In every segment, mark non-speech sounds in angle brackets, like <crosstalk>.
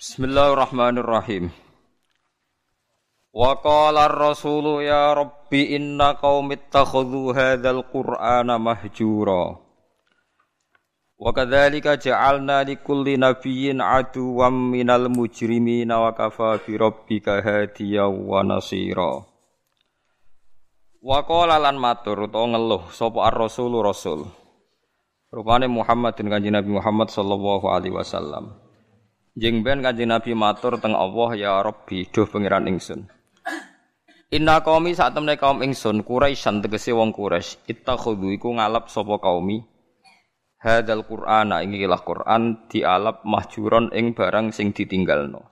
Bismillahirrahmanirrahim. Wa qala ar-rasulu ya rabbi inna qaumi ittakhadhu hadzal qur'ana mahjura. Wa kadzalika ja'alna likulli nabiyyin aduwwan minal mujrimina wa kafa bi rabbika hadiyan wa nasira. Wa qala lan matur utawa ngeluh sapa ar-rasulu rasul. Rupane Muhammad dan kanjeng Nabi Muhammad sallallahu alaihi wasallam. Jeng ben kanjeng Nabi matur teng Allah ya Rabbi duh pangeran ingsun. Inna qaumi saat temne kaum ingsun Quraisyan tegese wong Quraisy ittakhudhu iku ngalap sapa kaumi hadzal Qur'ana ing ilah Qur'an dialap mahjuron ing barang sing ditinggalno.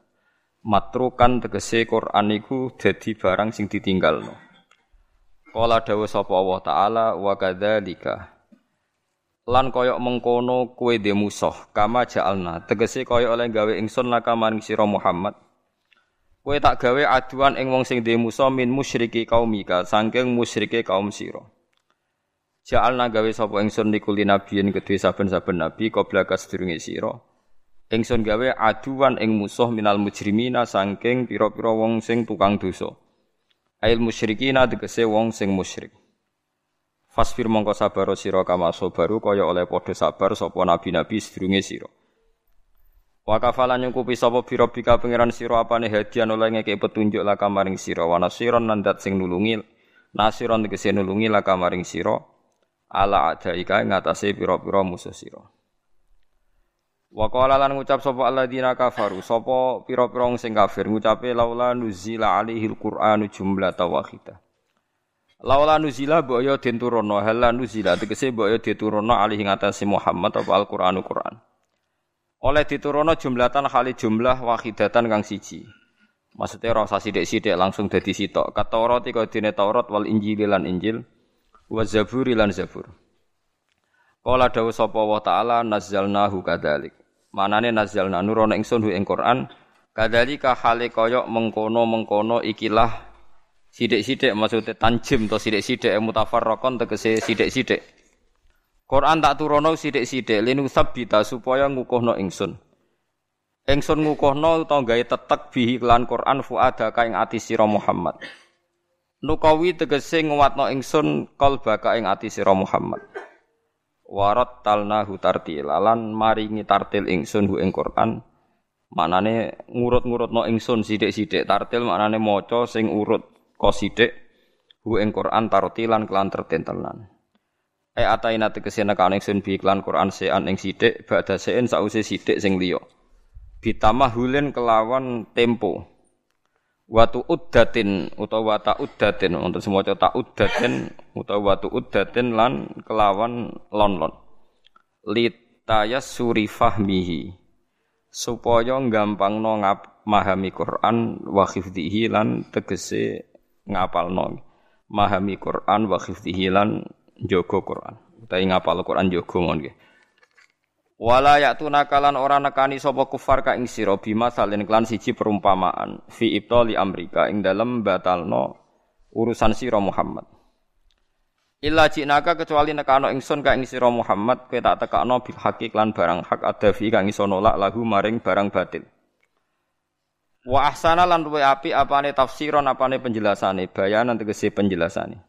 Matrukan tegese Qur'an iku dadi barang sing ditinggalno. Kala dawuh sapa Allah taala wa kadzalika lan koyok mengkono kue de musuh kama ja'alna. Tegese koyok oleh gawe ingsun laka maring sira Muhammad. Kue tak gawe aduan ing wong sing de musuh min musyriki kaumika saking musyrike kaum sira. Ja'alna gawe sapa ingsun nikuli nabiyin kedue saben-saben nabi qabla kasedurunge sira. Ingsun gawe aduan ing musuh minal mujrimina saking pira-pira wong sing tukang dosa. Ail musyrikina tegese wong sing musyrik Fasfir mongko sabar sira kama sabaru kaya oleh padha sabar sapa nabi-nabi sedurunge sira. Wa kafalan nyukupi sapa birobika pangeran sira apane hadiah oleh ngeke petunjuk la kamaring sira wa nasiron nandat sing nulungi nasiron tegese nulungi la kamaring sira ala adaika ngatasé pira-pira musuh sira. Wa qala lan ngucap sapa alladzina kafaru sapa pira-pira sing kafir ngucape laula nuzila alaihil qur'anu jumlatan wahidah. Laula nuzila mbok ya den turunno hala nuzila tegese mbok ya diturunno alih ngatasi Muhammad apa Al-Qur'anu Qur'an. Oleh diturunno jumlatan kali jumlah wahidatan kang siji. Maksudnya rasa sidik-sidik langsung dadi sitok. Kata Taurat iku dene Taurat wal Injil lan Injil wa Zabur lan Zabur. Kala dawuh sapa wa taala nazzalnahu kadzalik. Manane nazzalna nurono ingsun ing Qur'an kadzalika hale kaya mengkono-mengkono ikilah Sidik-sidik maksudnya tanjim atau sidik-sidik mutafarraqon tegese sidik-sidik. Quran tak turono sidik-sidik linu sabita supaya ngukuhno ingsun. Ingsun ngukuhno utawa gawe tetek bihi kelan Quran fuada ka ing ati sira Muhammad. Nukawi tegese nguwatno ingsun qalbaka ing ati sira Muhammad. Warat talnahu tartila lan maringi tartil ingsun hu ing Quran. Manane ngurut-ngurutno ingsun sidik-sidik tartil manane maca sing urut qasidik hu ing Quran tartilan kelan tertentelan. E ataina tegese nekane ingsun bi iklan Quran sean ing sithik badha sean sause sithik sing liya. Bitamahulin kelawan tempo. Watu uddatin utawa wata uddatin untuk semua ta uddatin utawa watu uddatin lan kelawan lon-lon. Litayas suri fahmihi supaya gampangno ngap mahami Quran wa hifdhihi lan tegese ngapalno mahami Quran wa hifdhihi lan jaga Quran utawi ngapal Quran jaga mon nggih Wala ya'tuna kalan ora nekani sapa kufar ka ing sira bima salin klan siji perumpamaan fi ibtali amrika ing dalem batalno urusan sira Muhammad. Illa jinaka kecuali nekano ingsun ka ing sira Muhammad kowe tak tekakno bil haqi lan barang hak ada fi kang iso nolak lahu maring barang batil. Wa ahsana lan api apane tafsiron apane penjelasane bayanan tegese penjelasane.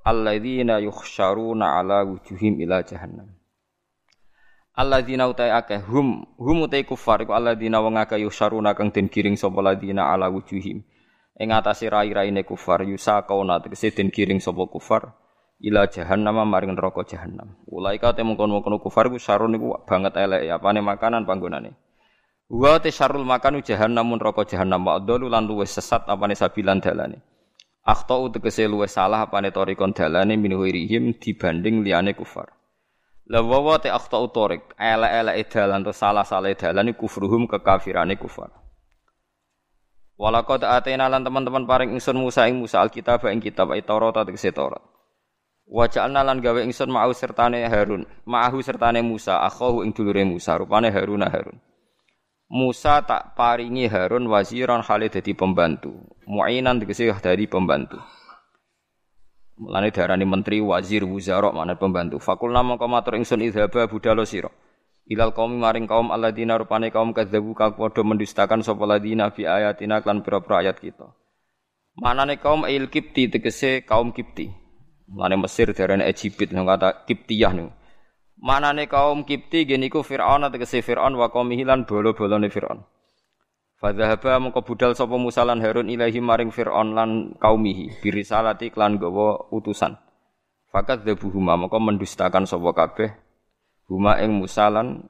Alladzina yukhsyaruna ala wujuhim ila jahannam. Alladzina utai akeh hum hum utai kufar iku alladzina wong akeh yukhsyaruna kang den kiring sapa ladina ala wujuhim. Ing atase rai-raine kufar yusaqauna tegese den kiring sapa kufar ila jahannam maring neraka jahannam. Ulaika te mungkon-mungkon kufar ku sarun niku banget elek apane makanan panggonane. Wa te makanu jahannam neraka jahannam wa lan luwes sesat apane sabilan dalane. Akhtau tegese luwes salah apane torikon dalane min wirihim dibanding liyane kufar. La wa te akhtau torik ele-ele dalan to salah-salah dalan kufruhum kekafirane kufar. Walaqad atena lan teman-teman paring ingsun Musa ing Musa alkitab ing kitab ay Taurat tegese Taurat. Wa ja'alna lan gawe ingsun ma'u sertane Harun, ma'ahu sertane Musa, akhahu ing dulure Musa, rupane Harun Harun. Musa tak paringi Harun waziran hale dadi pembantu. Mu'inan tegese dari pembantu. Mulane darani menteri, wazir, wuzara mana pembantu. Fakul nama matur ingsun idhaba budalo sira. ilal kaum maring kaum alladzina rupane kaum kadzabu kang padha mendustakan sapa ladina fi ayatina klan pira-pira ayat kita manane kaum il kipti tegese kaum kipti Mane Mesir Egypt nang kata Kiptiyah niku. Manane kaum Kipti geniku Firaun tegese Firaun wa qaumihi lan bolo-bolone Firaun. Fadzahaba mengko budal sapa Musa Harun ilahi maring Firaun lan kaumihi birisalati klan gawa utusan. Fakat dzabuhuma mengko mendustakan sapa kabeh huma ing Musa lan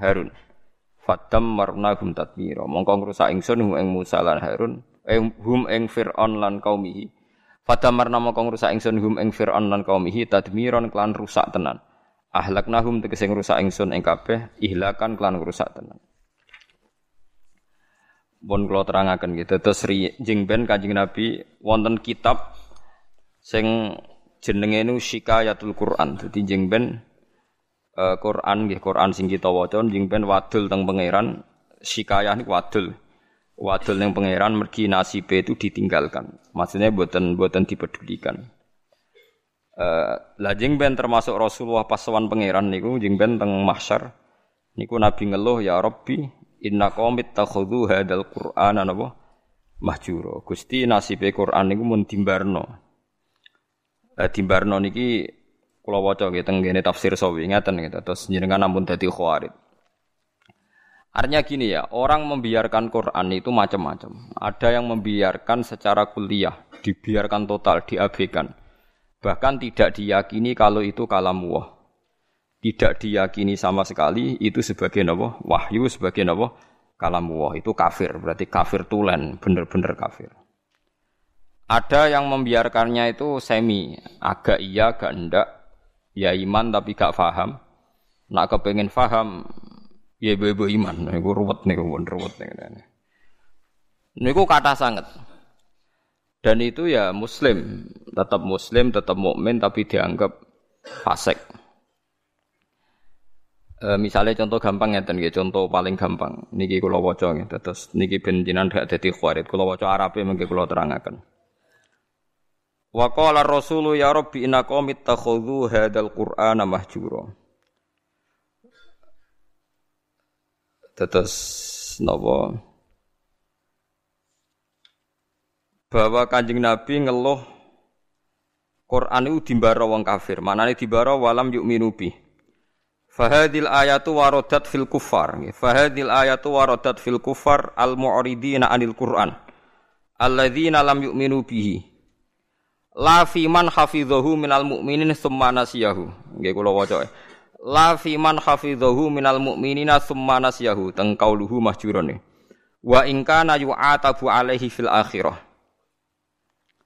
Harun. Fatam marna hum tatmira. Mongko ngrusak ingsun hum ing Musa lan Harun, eh, hum ing Firaun lan kaumihi Fadamar nama kong rusak ingsun hum ing Fir'aun lan kaumihi tadmiron klan rusak tenan. Ahlaknahum tegese rusak ingsun ing kabeh ihlakan klan rusak tenan. Bon kula terangaken gitu. Terus jing ben Kanjeng Nabi wonten kitab sing jenenge nu Shikayatul Quran. Dadi jing ben uh, Quran nggih Quran sing kita waca jing ben wadul teng pangeran Shikayah niku wadul wadul yang pangeran mergi nasibe itu ditinggalkan. Maksudnya buatan buatan dipedulikan. Uh, lah jeng ben termasuk Rasulullah pas pangeran niku jeng ben teng mahsyar niku Nabi ngeluh ya Rabbi inna qaumit takhudhu hadal Qur'an napa mahjuro. Gusti nasibe Quran niku mun timbarno. Uh, timbarno niki kula waca nggih teng tafsir sawi ngaten gitu. Terus jenengan ampun dadi khawarit. Artinya gini ya, orang membiarkan Quran itu macam-macam. Ada yang membiarkan secara kuliah, dibiarkan total, diabaikan. Bahkan tidak diyakini kalau itu kalam wah. Tidak diyakini sama sekali itu sebagai nawa wahyu, sebagai nawa kalam wah. Itu kafir, berarti kafir tulen, bener-bener kafir. Ada yang membiarkannya itu semi, agak iya, agak enggak. Ya iman tapi gak faham. Nak kepengen faham, Ya ibu-ibu iman, niku ruwet niku ruwet niku. Niku kata sangat. Dan itu ya muslim, tetap muslim, tetap mukmin tapi dianggap fasik. E, misalnya contoh gampang ya, ya contoh paling gampang. Niki kula waca nggih, terus niki ben dak dadi khawarit. Kula waca Arabe mengke kula terangaken. Wa qala Rasulu ya Rabbi inna qaumit takhudhu hadzal Qur'ana mahjura. Tetes nopo bahwa kanjeng Nabi ngeluh Quran itu dimbara wong kafir. Manane dimbara walam yuk minubi. Fahadil ayatu warodat fil kufar. Fahadil ayatu warodat fil kufar al mu'ridina anil Quran. Alladzina lam yu'minu bihi. La fi man hafidhahu minal mu'minin summa nasiyahu. Nggih kula waca la fi man hafidhahu minal mu'minina summa nasyahu teng kauluhu wa in kana yu'atabu alaihi fil akhirah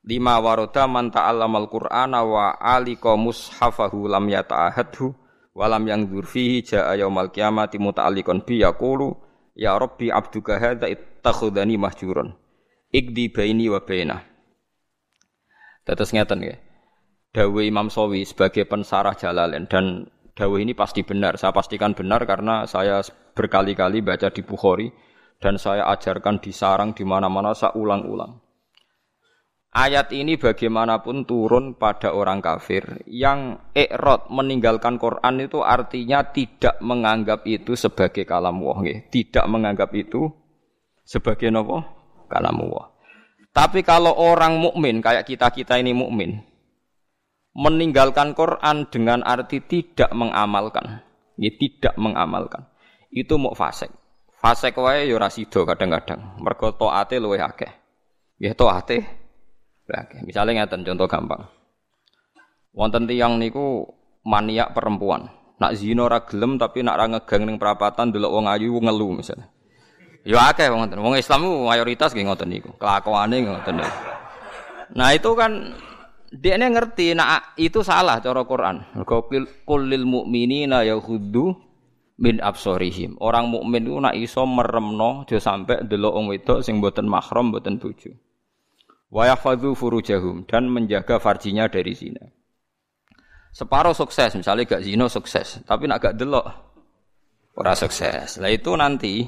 lima warada man ta'allamal qur'ana wa alika mushafahu lam yata'ahadhu wa lam yangdur fihi ja'a yaumal qiyamati muta'alliqan bi yaqulu ya rabbi abduka hadza ittakhadhani mahjuron ikdi baini wa bainah Tetes ngeten nggih Dawe Imam Sawi sebagai pensarah Jalalain dan dawuh ini pasti benar. Saya pastikan benar karena saya berkali-kali baca di Bukhari dan saya ajarkan di sarang di mana-mana saya ulang-ulang. Ayat ini bagaimanapun turun pada orang kafir yang ikrot meninggalkan Quran itu artinya tidak menganggap itu sebagai kalam wah, tidak menganggap itu sebagai nopo kalam wah. Tapi kalau orang mukmin kayak kita kita ini mukmin, meninggalkan Quran dengan arti tidak mengamalkan. Ya, tidak mengamalkan. Itu mau fasek. Fasek wae ya ora kadang-kadang. Mergo taate luwih akeh. Ya taate akeh. Misale ngeten contoh gampang. Wonten tiyang niku maniak perempuan. Nak zina ora gelem tapi nak ra ngegang ning perapatan delok wong ayu ngelu misalnya. Ya akeh wong ngoten. Wong Islam mayoritas nggih ngoten niku. Kelakuane ngoten niku. Nah itu kan dia ini ngerti nah itu salah cara Quran. Kulil mukminina yaghuddu min absorihim. Orang mukmin itu nak iso meremno aja sampai delok wong wedok sing mboten mahram mboten bojo. Wa yahfadzu furujahum dan menjaga farjinya dari zina. Separuh sukses, misalnya gak zina sukses, tapi nak gak delok ora sukses. Lah itu nanti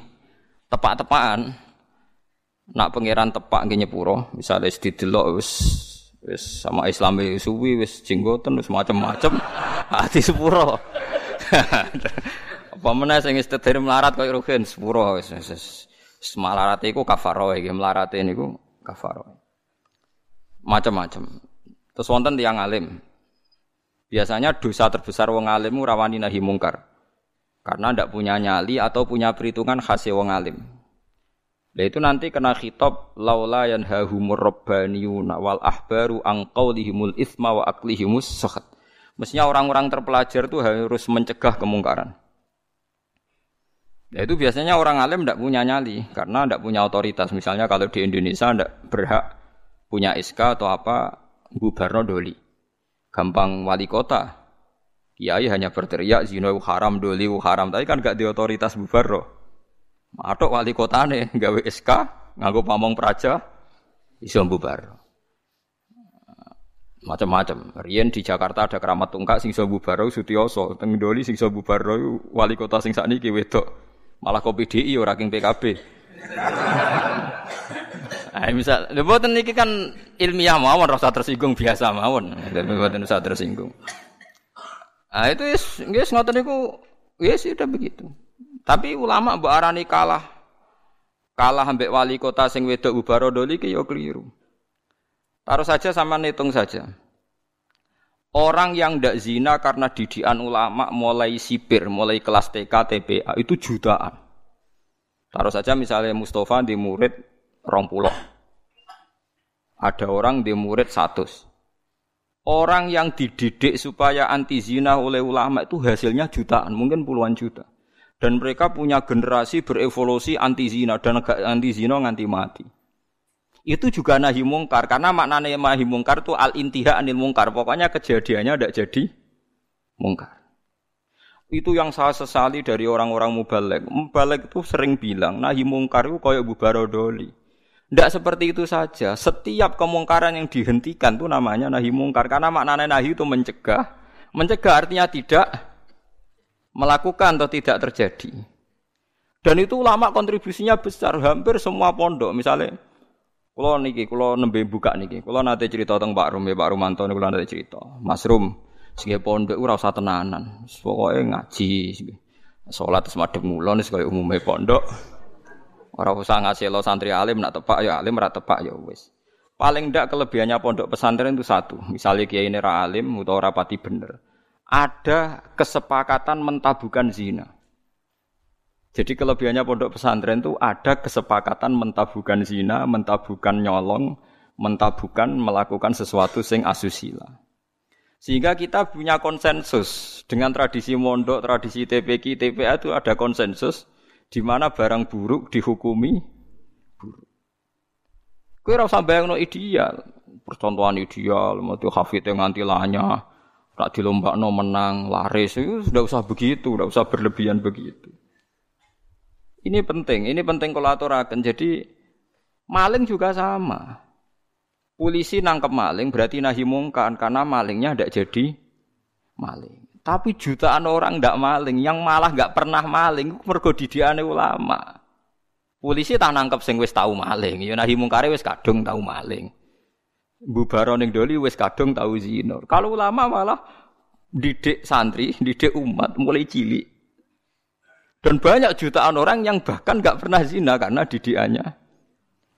tepak-tepakan nak pangeran tepak nggih nyepuro, misalnya didelok wis wis sama Islam suwi wis jenggoten wis macam-macam hati <laughs> sepuro <laughs> Apa meneh sing istedir melarat koyo rugen sepuro wis wis melarat iku kafaro iki melarat niku kafaro. Macam-macam. Terus wonten tiyang alim. Biasanya dosa terbesar wong alim rawani nahi mungkar. Karena ndak punya nyali atau punya perhitungan khas wong alim. Nah itu nanti kena khitab laula yanhahumur rabbaniyuna wal ahbaru an qaulihimul isma wa aklihimus sakhat. Mestinya orang-orang terpelajar itu harus mencegah kemungkaran. Nah itu biasanya orang alim tidak punya nyali karena tidak punya otoritas. Misalnya kalau di Indonesia tidak berhak punya SK atau apa bubarno doli. Gampang wali kota. Kiai hanya berteriak zina haram doli haram tapi kan gak di otoritas bubarno. Matok wali kotane <laughs> gawe SK nganggo pamong praja iso bubar. Macam-macam. Riyen di Jakarta ada keramat tungkak sing iso bubar Sutioso, teng Doli sing iso bubar wali kota sing sakniki wedok. Malah kopi DI ora king PKB. <laughs> Ah misal, mboten niki kan ilmiah mawon rasa tersinggung biasa mawon. Mboten usah tersinggung. Ah itu wis nggih ngoten niku wis sudah begitu. Tapi ulama mbok arani kalah. Kalah ambek wali kota sing wedok Ubarodoli ki yo keliru. Taruh saja sama hitung saja. Orang yang ndak zina karena didikan ulama mulai sipir, mulai kelas TK, TPA itu jutaan. Taruh saja misalnya Mustafa di murid rompuloh. Ada orang di murid satu. Orang yang dididik supaya anti zina oleh ulama itu hasilnya jutaan, mungkin puluhan juta dan mereka punya generasi berevolusi anti zina dan anti zina nganti mati. Itu juga nahi mungkar karena maknanya nahi mungkar itu al intiha anil mungkar. Pokoknya kejadiannya tidak jadi mungkar. Itu yang saya sesali dari orang-orang mubalek. Mubalek itu sering bilang nahi mungkar itu kayak bubarodoli. Tidak seperti itu saja. Setiap kemungkaran yang dihentikan itu namanya nahi mungkar. Karena maknanya nahi itu mencegah. Mencegah artinya tidak melakukan atau tidak terjadi. Dan itu ulama kontribusinya besar, hampir semua pondok. Misalnya, kalau niki, kalau nembe buka niki, kalau nanti cerita tentang Pak Rum, ya Pak Rumanto, kalau nanti cerita, Mas Rum, sebagai pondok ora usah tenanan, pokoknya ngaji, sholat semadep mulon, sebagai umumnya pondok, orang usah ngasih lo santri alim, nak tepak ya alim, ora tepak ya wis. Paling ndak kelebihannya pondok pesantren itu satu, misalnya kiai ini ra alim, atau rapati bener ada kesepakatan mentabukan zina. Jadi kelebihannya pondok pesantren itu ada kesepakatan mentabukan zina, mentabukan nyolong, mentabukan melakukan sesuatu sing asusila. Sehingga kita punya konsensus dengan tradisi mondok, tradisi TPK, TPA itu ada konsensus di mana barang buruk dihukumi buruk. Kue rasa bayang no ideal, percontohan ideal, mau hafid yang nganti lanya, Tak no menang, laris itu sudah usah begitu, sudah usah berlebihan begitu. Ini penting, ini penting kalau aturakan. Jadi maling juga sama. Polisi nangkep maling berarti nahi mungkan karena malingnya tidak jadi maling. Tapi jutaan orang tidak maling, yang malah nggak pernah maling, mergo didiane ulama. Polisi tak nangkep sing wis tahu maling, ya nahi mungkare wis kadung tahu maling. Bubaro ning doli wis kadung tahu zina. Kalau ulama malah didik santri, didik umat mulai cilik. Dan banyak jutaan orang yang bahkan nggak pernah zina karena didikannya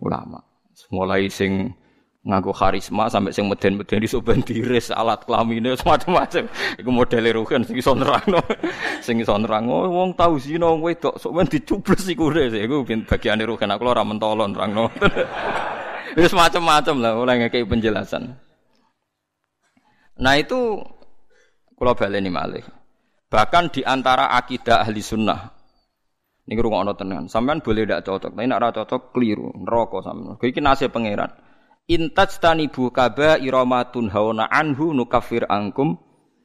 ulama. Mulai sing ngaku karisma sampai sing meden-meden soben diris alat kelaminnya <laughs> semacam-macam. Iku modele rugen sing iso nerangno. <laughs> sing iso nerangno wong tau zina wedok sok men dicubles iku iku bagiane rugen aku ora mentolon nerangno. <laughs> Wis macam-macam lah oleh ngekei penjelasan. Nah itu kalau baleni malih. Bahkan di antara akidah ahli sunnah. Ini ono tenan. Sampean boleh tidak cocok, tapi nak cocok keliru, neraka sampean. Iki nasib pangeran. Intaj tanibu kaba iramatun hauna anhu nukafir angkum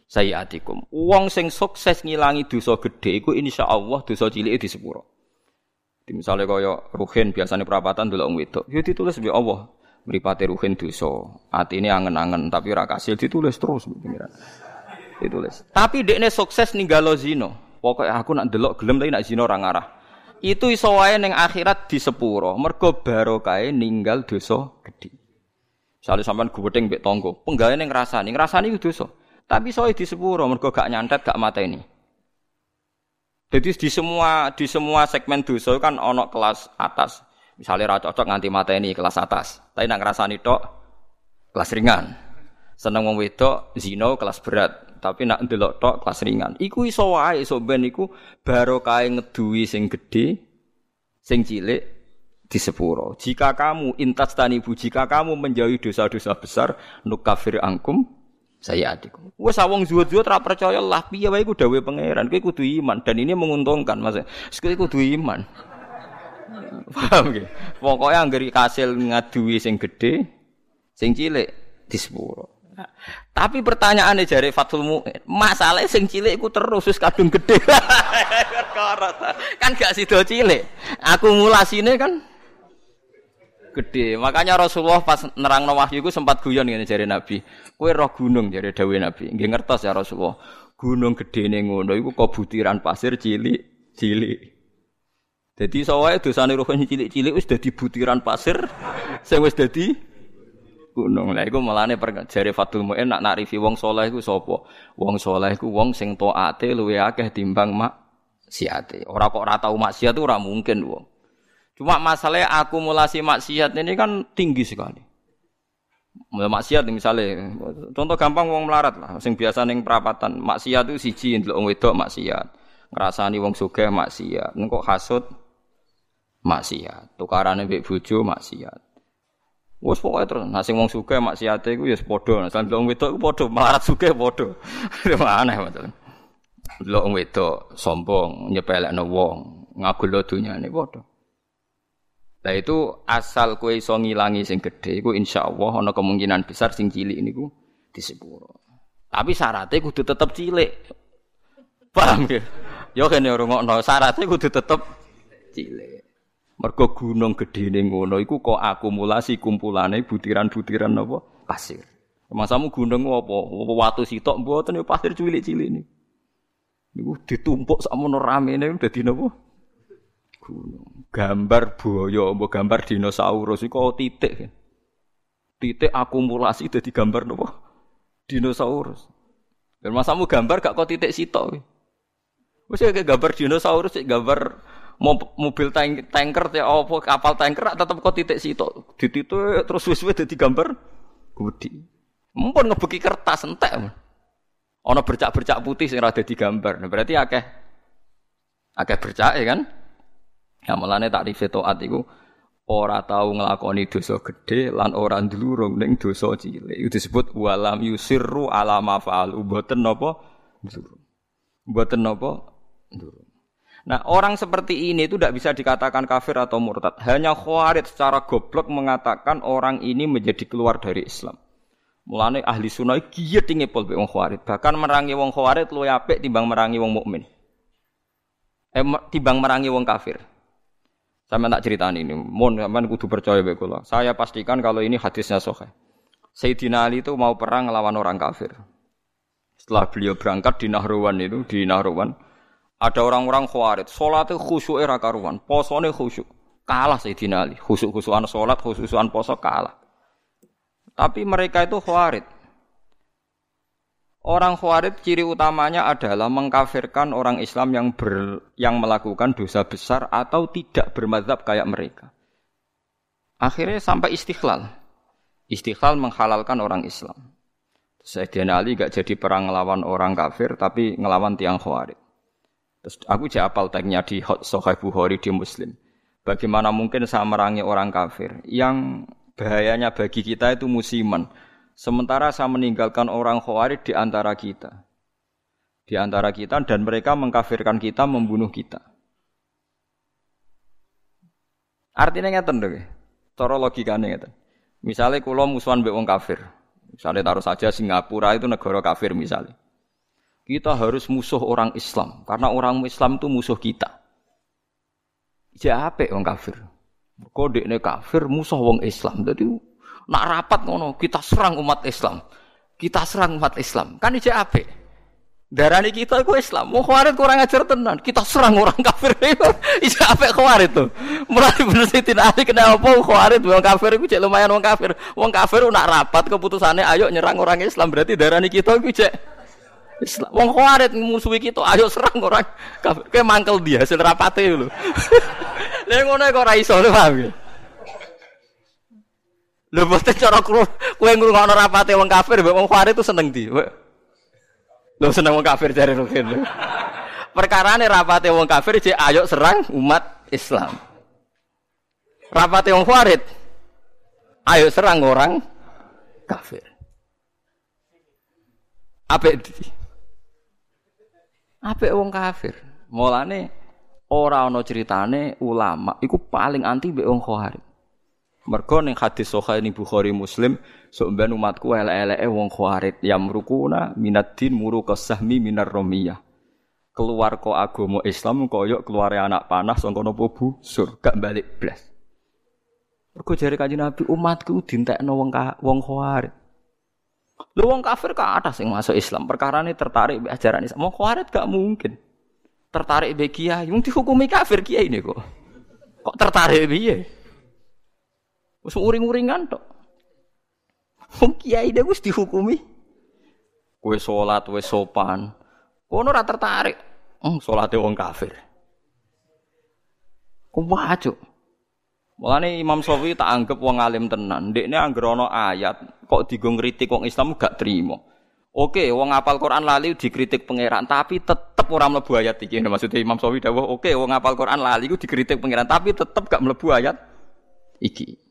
sayiatikum. Wong sing sukses ngilangi dosa gede iku insyaallah dosa di sepuro. Misalnya kaya ruhin biasanya perapatan dulu orang wedok, ya ditulis bi Allah meripati ruhin dosa. Hati ini angen-angen tapi ora kasil ditulis terus pengiran. Ditulis. Tapi dekne sukses ninggalo zino. Pokoknya aku nak delok gelem tapi nak zino orang arah. Itu iso wae ning akhirat di sepuro. Mergo barokah ninggal dosa gede. Misalnya sampean gubedeng mbek tonggo, penggawe ning ngrasani, ngrasani itu dosa. Tapi soe di sepuro mergo gak nyantet gak ini. Jadi di semua di semua segmen dosa kan ono kelas atas. Misalnya ra cocok nganti ini kelas atas. Tapi nak ngrasani tok kelas ringan. Seneng wong wedok zina kelas berat. Tapi nak ndelok tok kelas ringan. Iku iso wae iso ben iku barokah ngeduwi sing gedhe sing cilik di sepuro. Jika kamu intas tanibu, jika kamu menjauhi dosa-dosa besar, nukafir angkum saya adik. Wes awong zuwut-zuwut ra percaya lah piye wae iku dawuhe pangeran. Kowe kudu iman dan ini menguntungkan Mas. Kowe kudu iman. <laughs> Paham nggih? Pokoke anggere kasil ngaduwi sing gedhe, sing cilik di sepuro. Tapi pertanyaannya jari Fathul Mu'in, masalahnya sing cilik iku terus wis kadung gede. <laughs> kan gak sido cilik. Akumulasinya kan gede. Makanya Rasulullah pas nerang wahyu itu sempat guyon ngene jari Nabi. Kue roh gunung jari Dawe Nabi. Nggih ngertos ya Rasulullah. Gunung gede nih ngono iku kok butiran pasir cilik, cilik. Jadi soalnya dosane roh cilik-cilik wis dadi butiran pasir sing wis dadi gunung. Lah iku melane jari Fatul Muin nak narifi wong soleh iku sapa? Wong soleh iku wong sing taate luwe akeh timbang mak siate. Ora kok ora tau maksiat ora mungkin wong. Cuma masalahnya akumulasi maksiat ini kan tinggi sekali. Maksiat misalnya, contoh gampang wong melarat lah, sing biasa neng perapatan, maksiat itu siji ndelok wong wedok maksiat, ngrasani wong sugih maksiat, kok hasud maksiat, tukarane mbek bojo maksiat. Wes pokoke terus, nah sing wong sugih maksiate iku ya padha, nah wong wedok iku padha, melarat sugih padha. <laughs> Aneh masalah. Delok wong wedok sombong, nyepelekno wong, ngagul dunyane padha. Nah itu asal kue iso ngilangi sing gede, iku insya Allah ana kemungkinan besar sing cilik niku di sepuro. Tapi syaratnya kudu tetep cilik. Paham ya? Yo kene rungokno syaratnya kudu tetep cilik. Mergo gunung ning ngono iku kok akumulasi kumpulane butiran-butiran apa pasir. Masamu gunung apa? Watu sitok mboten ya pasir cilik-cilik niku. Niku ditumpuk sakmono ramene dadi napa? Gunung. Gambar buaya, mbok gambar dinosaurus iku titik. Titik akumulasi dadi gambar nopo? Dinosaurus. Dan masamu gambar gak kok titik sitok. Wis kayak gambar dinosaurus, gambar mobil tank, tanker ya apa kapal tanker tetep kok titik sitok. Dititik terus wis-wis dadi gambar gede. Mumpun ngebeki kertas entek. Ana bercak-bercak putih sing ora dadi gambar. Nah, berarti akeh akeh bercak ya kan? Ya mulane takrife taat iku ora tau nglakoni dosa gedhe lan ora ndlurung ning dosa cilik. Itu disebut walam yusirru ala ma fa'al. Mboten napa ndlurung. Mboten napa ndlurung. Nah orang seperti ini itu tidak bisa dikatakan kafir atau murtad. Hanya khawarid secara goblok mengatakan orang ini menjadi keluar dari Islam. Mulane ahli sunnah giat tinggi pol wong khawarid. Bahkan merangi wong khawarid luwih apik timbang merangi wong mukmin. Eh timbang merangi wong kafir. Sama tak cerita ini, mohon sampean kudu percaya bae kula. Saya pastikan kalau ini hadisnya sahih. Sayyidina Ali itu mau perang melawan orang kafir. Setelah beliau berangkat di Nahrawan itu, di Nahrawan, ada orang-orang khawarid, salatnya khusyuk era karuan, posone khusyuk. Kalah Sayyidina Ali, khusyuk-khusyukan salat, khusyukan poso kalah. Tapi mereka itu khawarid. Orang Khawarij ciri utamanya adalah mengkafirkan orang Islam yang ber, yang melakukan dosa besar atau tidak bermadhab kayak mereka. Akhirnya sampai istiqlal. Istiqlal menghalalkan orang Islam. Sayyidina Ali gak jadi perang ngelawan orang kafir tapi ngelawan tiang Khawarij. Terus aku jadi apal tagnya di Sahih Bukhari di Muslim. Bagaimana mungkin saya merangi orang kafir yang bahayanya bagi kita itu musiman Sementara saya meninggalkan orang khawarij di antara kita. Di antara kita dan mereka mengkafirkan kita, membunuh kita. Artinya ngeten lho. Cara logikane ngeten. Misalnya kula musuhan mbek wong kafir. Misalnya taruh saja Singapura itu negara kafir misalnya. Kita harus musuh orang Islam karena orang Islam itu musuh kita. Ya apa wong kafir? Ini kafir musuh wong Islam. Jadi Nak rapat ngono, kita serang umat Islam. Kita serang umat Islam. Kan ijek apik. Darani kita itu Islam. Mau khawarit kurang ajar tenan. Kita serang orang kafir. <laughs> Ijek apik khawarit tuh. Mulai bener tidak ada kenapa khawarit wong kafir itu cek lumayan wong kafir. Wong kafir nak rapat keputusannya ayo nyerang orang Islam berarti darani kita itu cek Islam. Wong khawarit musuhi kita, ayo serang orang kafir. Kayak mangkel dia hasil rapate lho. <laughs> Lha ngono kok ora iso paham ya? Lho boten cara kowe ngrungokno rapate wong kafir mbek wong khawarit itu seneng di. Lho seneng wong kafir jare Rukin. Perkarane rapate wong kafir jek ayo serang umat Islam. Rapate wong khawarit ayo serang orang kafir. Apik Apik wong kafir. Mulane ora ana ceritane ulama iku paling anti mbek wong khawarij. Mergo ning hadis sahih ning Bukhari Muslim, sok ben umatku elek-eleke wong khawarij yamrukuna minad din muru kasahmi minar romiyah. Keluar kok agama Islam koyok keluar anak panah sangka napa busur, gak balik blas. Mergo jare Kanjeng Nabi umatku dintekno wong wong khawarij. Lu wong kafir ke atas yang masuk Islam. Perkara ini tertarik be ajaran Islam. Mau khawarit gak mungkin. Tertarik be kiai, mung dihukumi kafir kiai ini kok. Kok tertarik piye? Wis uring-uringan tok. Wong kiai dia wis dihukumi. Kowe salat wis sopan. Kono ora tertarik. Hmm, salate wong kafir. Wajib. Mulane Imam Syafi'i tak anggap wong alim tenan. Ndekne anggere ana ayat kok digo ngritik wong Islam gak terima. Oke, wong apal Quran lali dikritik pangeran, tapi tetep ora mlebu ayat iki. Maksudnya Imam Syafi'i dawuh, oke wong apal Quran lali ku dikritik pangeran, tapi tetep gak mlebu ayat iki.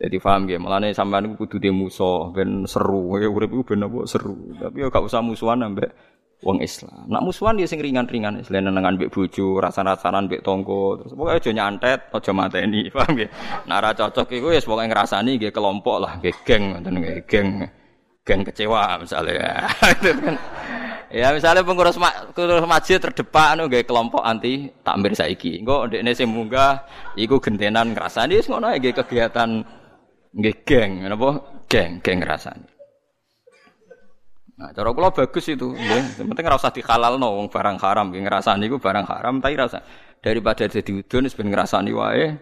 Jadi paham ya, mulane sampean kudu de musuh ben seru, ya urip iku ben apa seru. Tapi ya gak usah musuhan ambek wong Islam. Nak musuhan dia sing ringan-ringan, selain nengan mbek bojo, rasa-rasanan mbek tonggo, terus pokoke aja nyantet, aja mateni, <laughs> paham ya? Nak cocok iku ya pokoke ngrasani nggih kelompok lah, nggih geng ngoten nggih geng. Geng kecewa misalnya. <laughs> Ya misalnya pengurus, ma pengurus masjid terdepan anu nggih kelompok anti takmir saiki. Engko ndekne sing munggah iku gentenan ngrasani wis ngono nggih kegiatan nggih geng, napa? Geng, geng ngrasani. Nah, cara kula bagus itu, nggih. Penting ora usah dihalalno wong barang haram, nggih ngrasani iku barang haram tapi rasa daripada jadi udun wis ben ngrasani wae.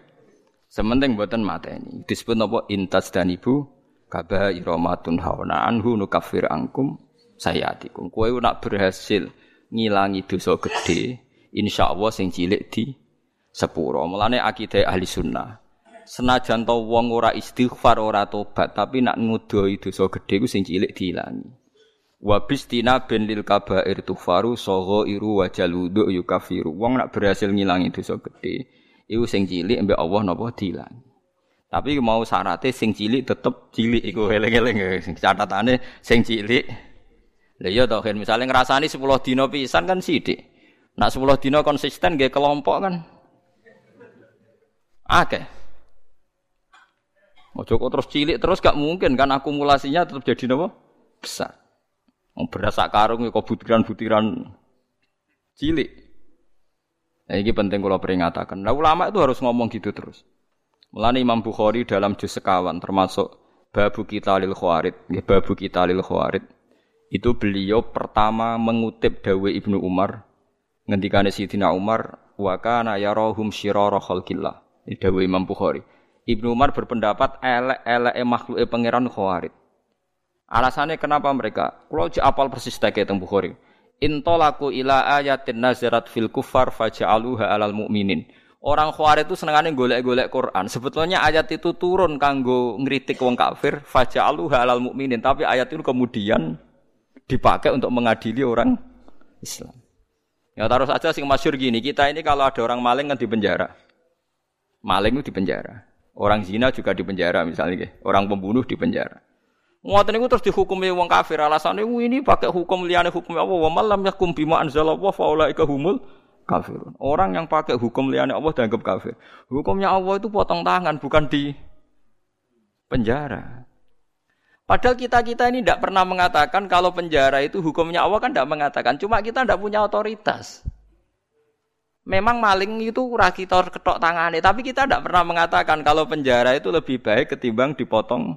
Sementing mboten mateni. Disebut napa intas dan ibu kaba iromatun hawana anhu nukafir angkum sayatikum. Kowe nak berhasil ngilangi dosa gede, insyaallah sing cilik di sepuro. Mulane akidah ahli sunnah. Senajan to wong ora istighfar ora tobat, tapi nak ngudoi dosa gede ku sing cilik diilangi. Wa bistina ben lil kabair tufaru sogo iru wajaludu yukafiru. Wong nak berhasil ngilangi dosa gede, iku sing cilik mbek Allah napa dilang. Tapi mau syaratnya sing cilik tetep cilik iku <laughs> eling-eling catatane sing cilik. Lah iya toh misalnya ngrasani 10 dina pisan kan sithik. Nak 10 dina konsisten nggih kelompok kan. Oke. Ojo kok terus cilik terus gak mungkin kan akumulasinya tetap jadi napa? Besar. Beras sak karung kok butiran-butiran cilik. Nah, ini penting kalau peringatakan. Nah, ulama itu harus ngomong gitu terus. Mulane Imam Bukhari dalam juz sekawan termasuk babu kita lil khawarid, ya, babu kita lil khawarid. Itu beliau pertama mengutip dawe Ibnu Umar ngendikane Sayyidina Umar wa kana yarahum syirara khalqillah. Dawe Imam Bukhari. Ibnu Umar berpendapat elek-eleke makhluke pangeran khawarid. Alasannya kenapa mereka? Kalau apal persis tak teng Bukhari. Intolaku ila ayatin nazarat fil kufar faja'aluha alal mu'minin. Orang khawarij itu senengane golek-golek Quran. Sebetulnya ayat itu turun kanggo ngritik wong kafir, faja'aluha alal mu'minin, tapi ayat itu kemudian dipakai untuk mengadili orang Islam. Ya taruh saja sing masyur gini, kita ini kalau ada orang maling kan di penjara. Maling itu di penjara. Orang zina juga di penjara misalnya, orang pembunuh di penjara. Ngoten niku terus dihukumi wong kafir alasane ini pakai hukum liyane hukum Allah wa malam yakum bima anzalallah fa ulaika humul kafirun. Orang yang pakai hukum liyane Allah dianggap kafir. Hukumnya Allah itu potong tangan bukan di penjara. Padahal kita-kita ini tidak pernah mengatakan kalau penjara itu hukumnya Allah kan tidak mengatakan. Cuma kita tidak punya otoritas. Memang maling itu kita ketok tangannya, tapi kita tidak pernah mengatakan kalau penjara itu lebih baik ketimbang dipotong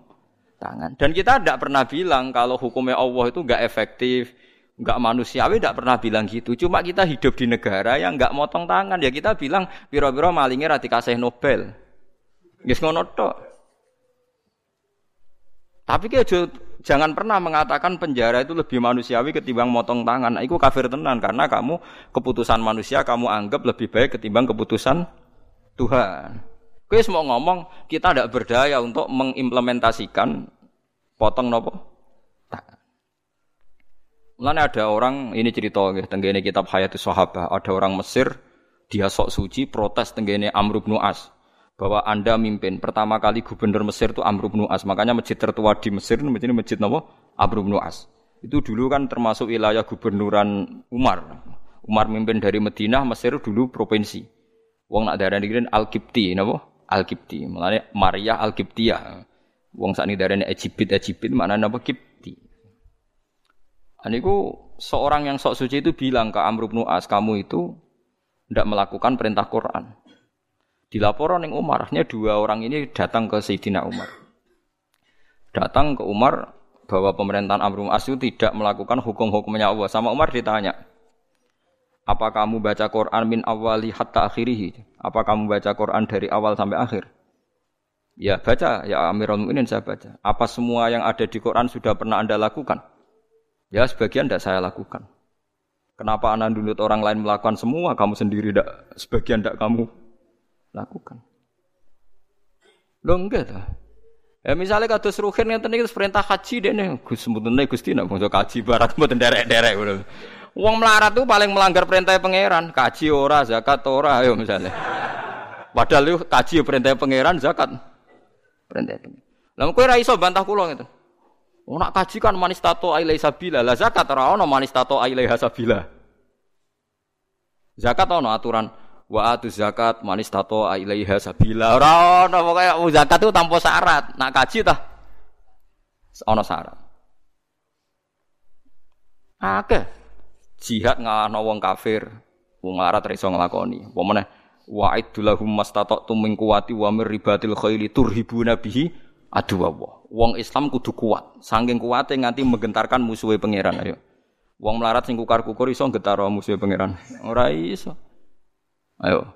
tangan. Dan kita tidak pernah bilang kalau hukumnya Allah itu nggak efektif, nggak manusiawi, tidak pernah bilang gitu. Cuma kita hidup di negara yang nggak motong tangan, ya kita bilang biro-biro malingnya rati kasih Nobel. Gak ngono tok. Tapi kayak jangan pernah mengatakan penjara itu lebih manusiawi ketimbang motong tangan. Nah, itu kafir tenan karena kamu keputusan manusia kamu anggap lebih baik ketimbang keputusan Tuhan. Kue semua ngomong kita tidak berdaya untuk mengimplementasikan potong nopo. Mulanya ada orang ini cerita gitu, tenggene kitab Hayatus Sahabah, ada orang Mesir dia sok suci protes tenggene Amr bin As bahwa Anda mimpin. Pertama kali gubernur Mesir itu Amr bin As. Makanya masjid tertua di Mesir masjid, masjid nopo Amr bin As. Itu dulu kan termasuk wilayah gubernuran Umar. Umar mimpin dari Madinah, Mesir dulu provinsi. Wong nak darah negeri Al-Kipti, napa? Al-Kipti. Mulane Maria Al-Kiptiyah. Wong sakniki darane Egypt Egypt mana napa Kipti. Aniku seorang yang sok suci itu bilang ke Amr bin As, kamu itu tidak melakukan perintah Quran. Dilaporan yang Umar, hanya dua orang ini datang ke Sayyidina Umar. Datang ke Umar bahwa pemerintahan Amr bin As itu tidak melakukan hukum-hukumnya Allah. Sama Umar ditanya, apa kamu baca Quran min awali hatta akhirihi? Apa kamu baca Quran dari awal sampai akhir? Ya baca, ya Amirul Mukminin saya baca. Apa semua yang ada di Quran sudah pernah Anda lakukan? Ya sebagian tidak saya lakukan. Kenapa Anda nuntut orang lain melakukan semua, kamu sendiri tidak sebagian tidak kamu lakukan? Lo enggak tuh. Ya misalnya kados ruhin yang tadi perintah haji deh nih, gus sebetulnya gusti nak bangsa kaji barat <laughs> buat derek derek Wong melarat tuh paling melanggar perintah pangeran, kaji ora, zakat ora, <laughs> ayo misalnya. Padahal lu kaji perintah pangeran, zakat perintah pangeran. Lah kowe ora iso bantah kula gitu. Oh nak kaji kan manis tato ailai sabila, lah zakat ora ono manis tato ailai hasabila. Zakat ono aturan wa atu zakat manis tato ailai hasabila. Ora ono pokoke zakat itu tanpa syarat. Nak kaji tah ono syarat. Akeh jihad ngalahno wong kafir, wong larat ra iso nglakoni. Apa meneh wa'idul lahum mastata'tum min quwwati wa mir ribatil khaili turhibuna bihi adu Wong Islam kudu kuat, saking kuate nganti menggentarkan musuhe pangeran ayo. Wong melarat sing kukar-kukur iso getaro musuhe pangeran. Ora iso. Ayo.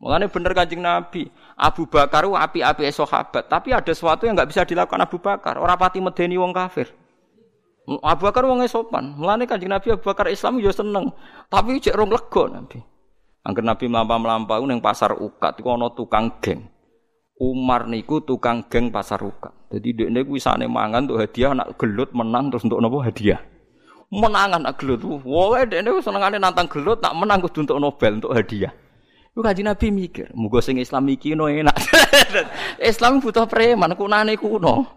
Mulane bener Kanjeng Nabi, Abu Bakar api-api sahabat, tapi ada sesuatu yang nggak bisa dilakukan Abu Bakar. Ora pati medeni wong kafir. Abu Bakar wong sopan. Mulane Kanjeng Nabi Abu Bakar Islam yo seneng. Tapi cek rong lega Nabi. Angger Nabi melampau-melampau ning pasar Ukat iku ana tukang geng. Umar niku tukang geng pasar Ukat. Jadi dekne kuwi wisane mangan untuk hadiah nak gelut menang terus untuk napa hadiah. Menangan nak gelut. Wowe dekne senengane nantang gelut nak menang kudu untuk Nobel untuk hadiah. Iku kanjeng Nabi mikir, muga sing Islam iki no enak. <laughs> Islam butuh preman, kunane kuno.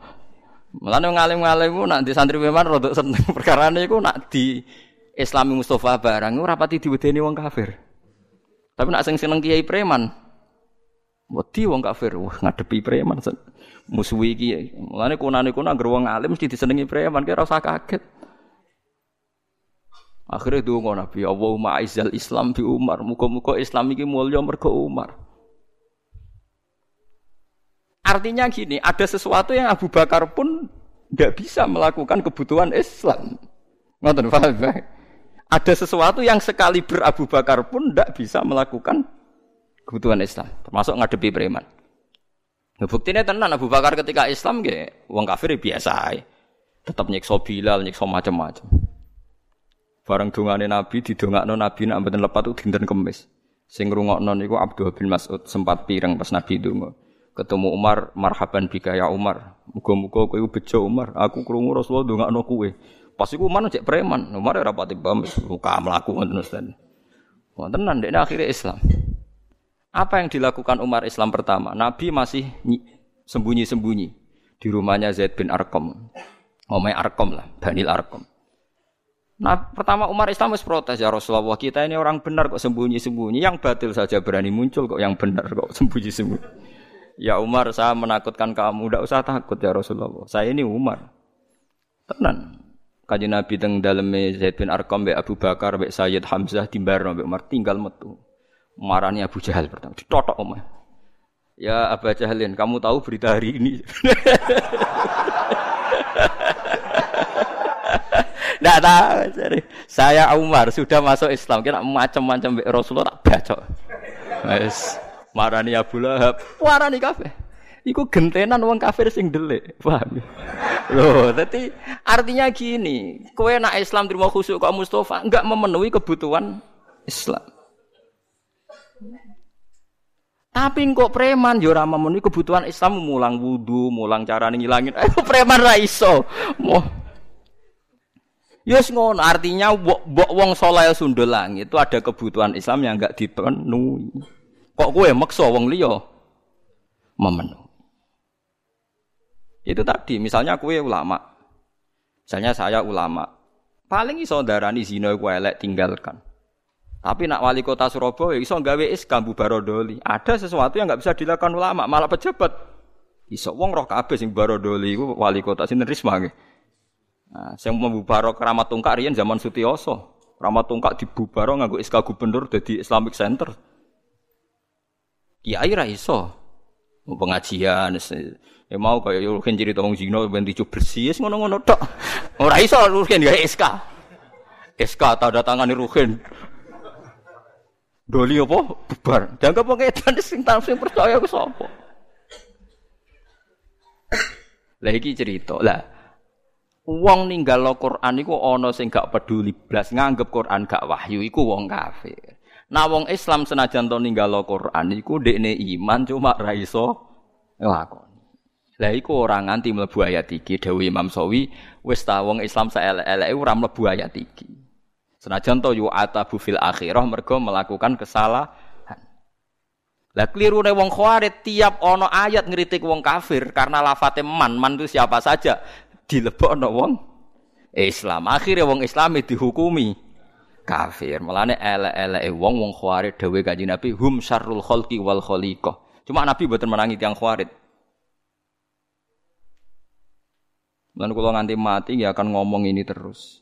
Mulane ngalim-ngalim ku nak di santri memang rada seneng <laughs> perkara niku nak di Islami Mustafa barang ora pati diwedeni wong kafir. Tapi nak sing seneng kiai preman wedi wong kafir, wah ngadepi preman musuhi iki. Mulane kunane kuna anggere wong alim mesti disenengi preman kira usah kaget. Akhirnya donga Nabi, Allahumma aizal Islam bi Umar. Muga-muga Islam iki mulya mergo Umar. Artinya gini, ada sesuatu yang Abu Bakar pun tidak bisa melakukan kebutuhan Islam. Ngoten Ada sesuatu yang sekali ber Abu Bakar pun tidak bisa melakukan kebutuhan Islam, termasuk ngadepi preman. Nah, buktinya tenan Abu Bakar ketika Islam ge wong kafir ya biasa Tetap nyiksa Bilal, nyiksa macam-macam. Barang dongane Nabi didongakno Nabi nak mboten lepat dinten kemis. Sing ngrungokno niku Abdul bin Mas'ud sempat pireng pas Nabi donga. Ketemu Umar marhaban bika ya Umar. Muga-muga kowe bejo Umar. Aku krungu Rasulullah ndongakno kowe pas iku Umar cek preman. Umar ora pati paham muka mlaku ngoten Ustaz. Wonten ndekne akhirnya Islam. Apa yang dilakukan Umar Islam pertama? Nabi masih sembunyi-sembunyi. Di rumahnya Zaid bin Arqam. Omai Arqam lah Banil Arqam Nah, pertama Umar Islam harus protes ya Rasulullah kita ini orang benar kok sembunyi-sembunyi, yang batil saja berani muncul kok yang benar kok sembunyi-sembunyi. <laughs> Ya Umar, saya menakutkan kamu. Tidak usah takut ya Rasulullah. Saya ini Umar. Tenan. Kaji Nabi teng dalam Zaid bin be Abu Bakar be Sayyid Hamzah timbar be Umar tinggal metu. Marani Abu Jahal pertama. Ditotok Umar. Ya Abu Jahalin, kamu tahu berita hari ini? <laughs> Tidak tahu. Saya Umar sudah masuk Islam. Kira macam-macam Rasulullah tak baca. Yes. Marani Abu Lahab, warani kabeh. Iku gentenan wong kafir sing delik, paham ya? Loh, tapi artinya gini, kowe nak Islam terima khusuk kok Mustafa enggak memenuhi kebutuhan Islam. Tapi kok preman yo ora memenuhi kebutuhan Islam mulang wudu, mulang cara ngilangin. Eh <laughs> preman ra iso. Mo. Yes ngono, artinya mbok wong soleh sundul langit itu ada kebutuhan Islam yang enggak dipenuhi. Kok kowe maksa wong liya memenuhi. Itu tadi, misalnya kue ulama. Misalnya saya ulama. Paling iso darani zina iku elek tinggalkan. Tapi nak wali kota Surabaya iso gawe kambu barodoli. Ada sesuatu yang nggak bisa dilakukan ulama, malah pejabat. Iso wong roh kabeh sing barodoli wali kota sinten Risma nggih. Nah, sing membubaro keramat tungkak riyen zaman Sutioso. Keramat tungkak dibubaro nganggo SK gubernur dadi Islamic Center. Kiai ra iso. Pengajian ya mau kaya Ruhin cerita wong zina ben dicu bersih ngono-ngono tok. Ora iso Ruhin gawe SK. SK tanda tangani Ruhin. Doli apa? Bubar. Dianggap wong edan sing sing percaya ku sapa? Lah iki cerita. Lah wong ninggal Quran iku ana sing gak peduli blas nganggep Quran gak wahyu iku wong kafir. Nah wong Islam senajan to ninggal Quran iku ndekne iman cuma ra iso nglakoni. Lah iku ora nganti mlebu ayat iki dawuh Imam Sawi wis ta wong Islam saelek-eleke ora mlebu ayat iki. Senajan to yu atabu fil akhirah mergo melakukan kesalahan. Lah klirune wong khawarij tiap ana ayat ngritik wong kafir karena lafate man, man itu siapa saja dilebokno wong Islam. Akhirnya wong Islam dihukumi kafir. Mulane elek-eleke wong wong khawarij dawuh Kanjeng Nabi hum syarrul khalqi wal khaliqah. Cuma Nabi boten menangi tiang khawarij. Mulane kula nganti mati ya akan ngomong ini terus.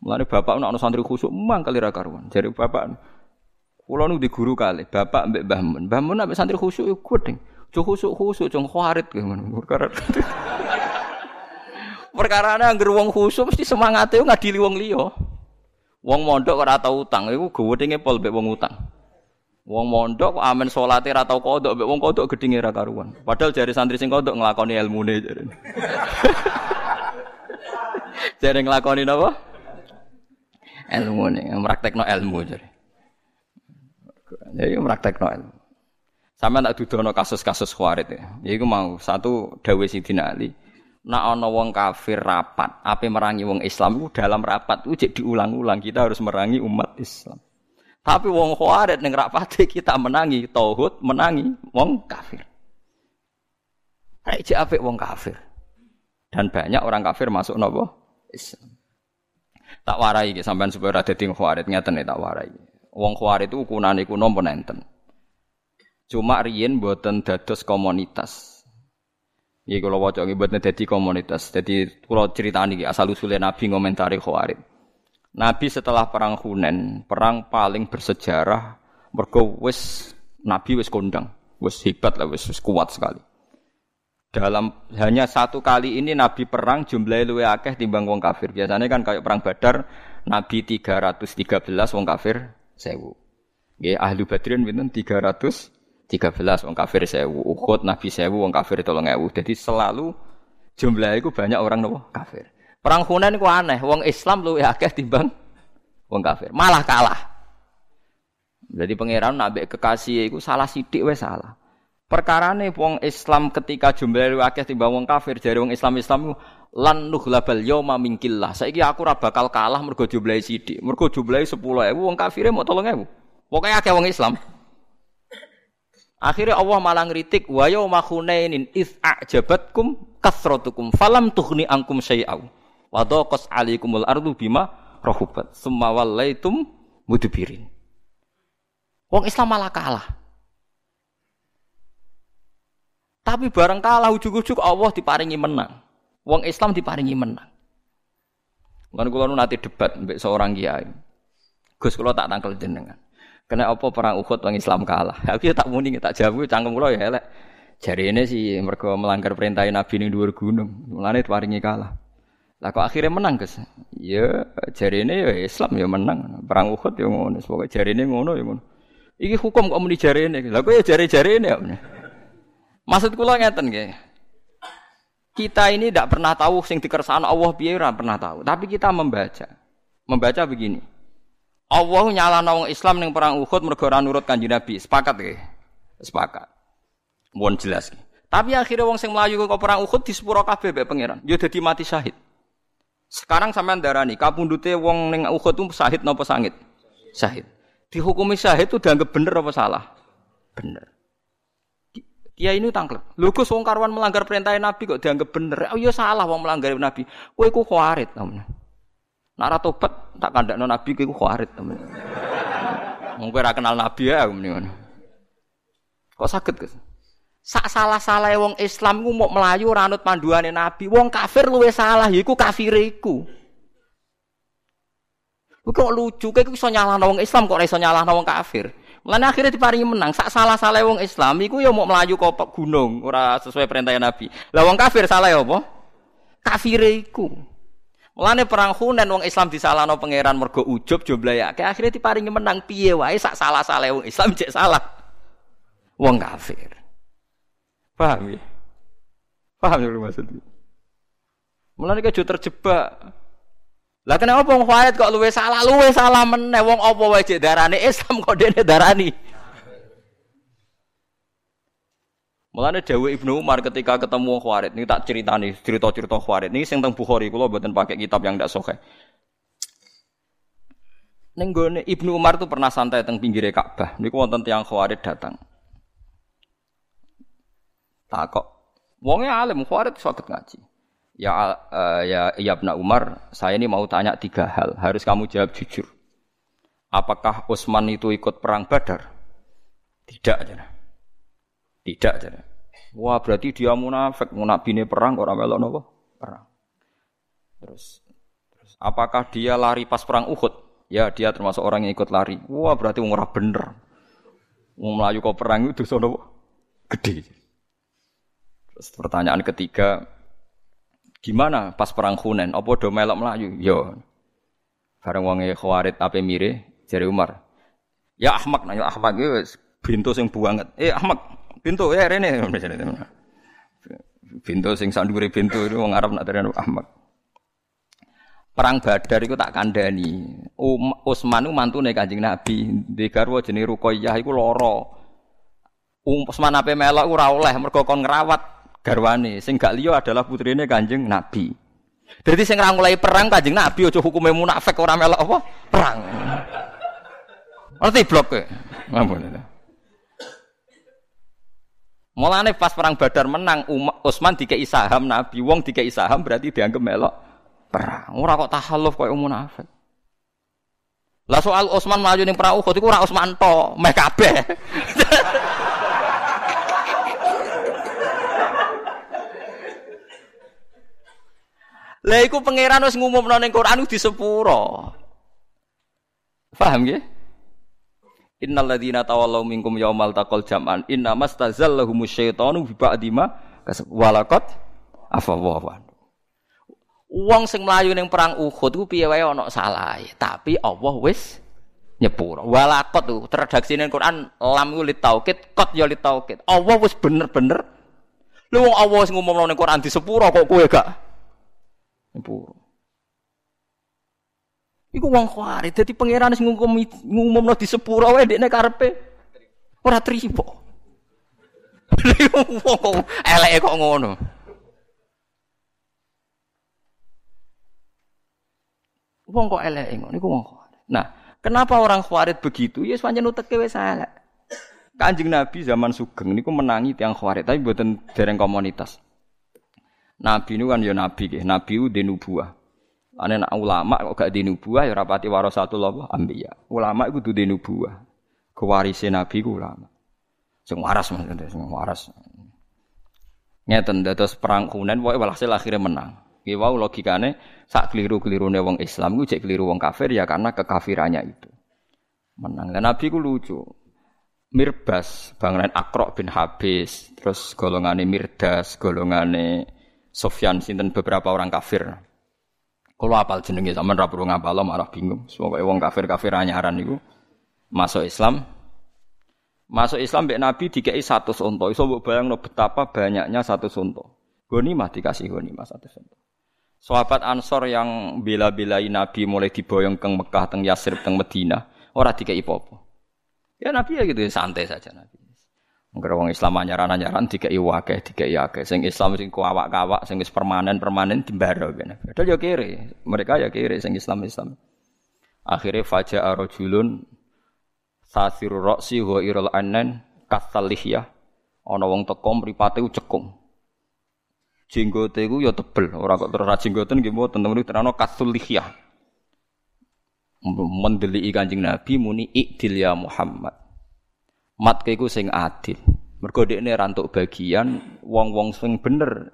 Mulane bapak nak ana santri khusuk mang kali ra karuan. Jare bapak kula nu di guru kali, bapak mbek Mbah Mun. Mbah Mun ambek santri khusuk yo gedeng. Jo khusuk-khusuk jong kharit ngono. Perkara Perkara anggere wong khusuk mesti semangate ngadili wong liya. Wong mondok ora tau utang, iku gedenge pol mbek wong utang. Wong mondok kok amen salate ora tau kodok mbek wong kodok gedenge ra karuan. Padahal jari santri sing kodok nglakoni ilmune jare. <laughs> jare nglakoni napa? ilmu nih, no ilmu jadi. Jadi no ilmu. Sama tak dudono kasus-kasus khawarit ya. Jadi mau satu dawe Sidina Ali. Nak ono wong kafir rapat, apa merangi wong Islam itu dalam rapat itu jadi diulang-ulang kita harus merangi umat Islam. Tapi wong khawarit ning rapat kita menangi tauhid, menangi wong kafir. Raja apik wong kafir. Dan banyak orang kafir masuk nopo Islam. Tak warai iki sampean supaya ora dadi khawarit ngeten tak warai. Wong khawarit itu ukunane napa nenten. Cuma riyen boten dados komunitas. Iki kula waca iki boten dadi komunitas. Jadi kula critani iki asal usule Nabi ngomentari khawarit. Nabi setelah perang Hunen, perang paling bersejarah mergo wis Nabi wis kondang, wis hebat lah, wis, wis kuat sekali. Dalam hanya satu kali ini Nabi perang jumlahnya luwe akeh timbang wong kafir. Biasanya kan kayak perang Badar Nabi 313 wong kafir sewu. Nggih ahli Badrin pinten 313 wong kafir sewu. Uhud Nabi sewu wong kafir 3000. Jadi selalu jumlahnya itu banyak orang nopo kafir. Perang Hunain ku aneh, wong Islam luwe akeh timbang wong kafir. Malah kalah. Jadi pangeran nabi kekasih itu salah sidik wes salah. Perkara nih wong Islam ketika jumlah akeh timbang wong kafir jadi wong Islam Islam lan nughlabal yauma minkillah. Saiki aku ora bakal kalah mergo jumlahe sithik. Mergo jumlahe 10.000 wong kafire mau 3.000. Pokoke akeh wong Islam. Akhirnya Allah malah ngritik wa yauma khunainin iz a'jabatkum kasratukum falam tughni ankum syai'au. Wa daqas 'alaikumul ardu bima rahubat. Summa wallaitum mudbirin. Wong Islam malah kalah. Tapi barang kalah ujuk-ujuk Allah diparingi menang. Wong Islam diparingi menang. Kan kula nanti debat mbek seorang kiai. Gus kula tak tangkel jenengan. Kena apa perang Uhud wong Islam kalah. <laughs> Aku ya tak muni tak jawab cangkem kula ya elek. Jari ini sih mereka melanggar perintah Nabi ning dhuwur gunung. Mulane diparingi kalah. Lah kok akhirnya menang, Gus? Ya jari ini ya Islam ya menang. Perang Uhud ya ngono. Pokoke jari ini ngono ya ngono. Iki hukum kok muni jari ini. Lah kok ya jari-jari ini ya. Maksud kula ngeten nggih. Kita ini tidak pernah tahu sing dikersakno Allah piye ora pernah tahu, tapi kita membaca. Membaca begini. Allah nyala wong Islam ning perang Uhud mergo nurut Kanjeng Nabi. Sepakat ya? Sepakat. Mohon jelas. Tapi akhirnya wong sing melayu ke perang Uhud di sepuro kabeh mbek pangeran. Ya dadi mati syahid. Sekarang sampean darani kapundute wong ning Uhud itu syahid napa sangit? Syahid. Dihukumi syahid itu dianggap bener apa salah? Bener. Dia ini tangklep. Lho Gus wong karuan melanggar perintah Nabi kok dianggap bener. Oh iya salah wong melanggar Nabi. Kowe iku khawarit Nara tobat tak kandakno Nabi iku khawarit temen. Kowe ora kenal Nabi ya mendingan. Kok sakit Gus? Sak salah-salah wong Islam ku mau melayu ranut panduane Nabi. Wong kafir luwe salah yaiku kafire iku. Kok lucu, kayak iso nyalahno wong Islam kok ora iso wong kafir. Lan akhirnya diparingi menang. Sak salah-salah wong Islam iku ya mau melaju ke gunung ora sesuai perintah Nabi. Lah wong kafir salah ya apa? Kafire iku. Mulane perang Hunain wong Islam disalahno pangeran mergo ujub jumlahe akhirnya diparingi menang piye wae sak salah-salah wong Islam cek salah. Wong kafir. Paham ya? Paham ya maksudnya? Mulane kejo terjebak. Lah kenapa wong Khawarij kok luwe salah? Luwe salah meneh wong apa wae cek darane Islam kok dene darani. Mulane Dewi Ibnu Umar ketika ketemu wong Khawarij, ini tak ceritani, cerita-cerita Khawarij. Ini sing teng Bukhari kula mboten pakai kitab yang ndak sahih. Ning gone Ibnu Umar tuh pernah santai teng pinggir Ka'bah. Niku wonten tiyang Khawarij datang. Takok. Wongnya alim Khawarij sakit ngaji. Ya, uh, ya, Ibnu Umar, saya ini mau tanya tiga hal. Harus kamu jawab jujur. Apakah Utsman itu ikut perang Badar? Tidak, aja. Tidak, aja. Wah, berarti dia munafik, munafik perang orang melok nopo? Perang. Terus, terus apakah dia lari pas perang Uhud? Ya, dia termasuk orang yang ikut lari. Wah, berarti ora bener. Mau melayu kok perang itu sono gede. Terus pertanyaan ketiga, Gimana pas perang Hunain? Apa do melok melayu? Yo. Bareng wonge Khawarid ape mire jari Umar. Ya Ahmad, nah ya Ahmad wis bintu sing banget. Eh Ahmad, bintu ya rene. Bintu sing sandure bintu itu wong Arab nak terene Ahmad. Perang Badar iku tak kandhani. Um, Utsman ku mantune Kanjeng Nabi, di garwa jenenge Ruqayyah iku lara. Um, Utsman ape melok ora oleh mergo kon ngrawat garwane. Sing gak liya adalah putrine Kanjeng Nabi. Jadi sing ra mulai perang Kanjeng Nabi aja hukume munafik ora melok apa? Perang. Ngerti blok kowe? Mampun. Mulane pas perang Badar menang Utsman dikei saham Nabi, wong dikei saham berarti dianggap melok perang. Ora kok tahalluf koyo munafik. Lah soal Utsman maju ning perang Uhud iku ora Utsman to, meh kabeh. Lah iku pangeran wis ngumumno ning Quran di sepuro. Paham nggih? Innal ladzina tawallaw minkum yaumal taqal jam'an inna mastazallahum syaitanu bi ba'di ma walaqad afawwa Wong sing mlayu ning perang Uhud ku piye wae ana salah, tapi Allah wis nyepuro. Walaqad tuh terredaksi ning Quran lam ku litaukid, qad ya litaukid. Allah wis bener-bener Lu wong Allah sing ngumumno ning Quran di sepuro kok kowe gak Nyepuro. Iku wong khawarij dadi pangeran sing ngumum ngumumno di sepuro wae dekne karepe ora trimo. <laughs> Wong kok ngono. Wong kok eleke ngono iku wong khawarij. Nah, kenapa orang khawarij begitu? Ya pancen uteke wis elek. Kanjeng Nabi zaman Sugeng niku menangi tiang khawarij tapi mboten dereng komunitas. Nabi ini kan ya nabi, nabi itu di nubuah. Ane nak ulama kok gak di nubuah ya rapati warasatul ambiya. Ulama itu di nubuah. Kewarisnya nabi ku ulama. Sing waras maksudnya, sing waras. Ngeten dados perang Hunain pokoke walhasil akhirnya menang. Ki wau logikane sak keliru-kelirune wong Islam ku cek keliru wong kafir ya karena kekafirannya itu. Menang. Dan Nabi ku lucu. Mirbas, bangunan Akrok bin Habis, terus golongane Mirdas, golongane Sofyan sinten beberapa orang kafir. Kalau apal jenenge sama ra perlu ngapal malah bingung. Semoga wong kafir-kafir anyaran niku masuk Islam. Masuk Islam mbek Nabi dikei satu sonto. Iso mbok bayangno betapa banyaknya satu sonto. Ghanimah dikasih ghanimah satu satu. Sahabat Ansor yang bela-belai Nabi mulai diboyong ke Mekah, teng Yasrib, teng Medina, ora dikai apa Ya Nabi ya gitu santai saja Nabi. Mungkin orang Islam anyaran-anyaran tiga iwake, tiga iwake. Sing Islam sing kawak-kawak, sing is permanen-permanen timbaro kan. Padahal ya kiri, mereka ya kiri sing Islam Islam. Akhirnya faja arojulun sasiru roksi wa irul anen kasalihya. Ana wong teko mripate cekung jenggote iku ya tebel, ora kok terus jenggoten nggih mboten temen terano kasul lihyah. Mendeliki Kanjeng Nabi muni ikdil ya Muhammad. Mat iku sing adil. Mergo dekne rantuk bagian wong-wong sing bener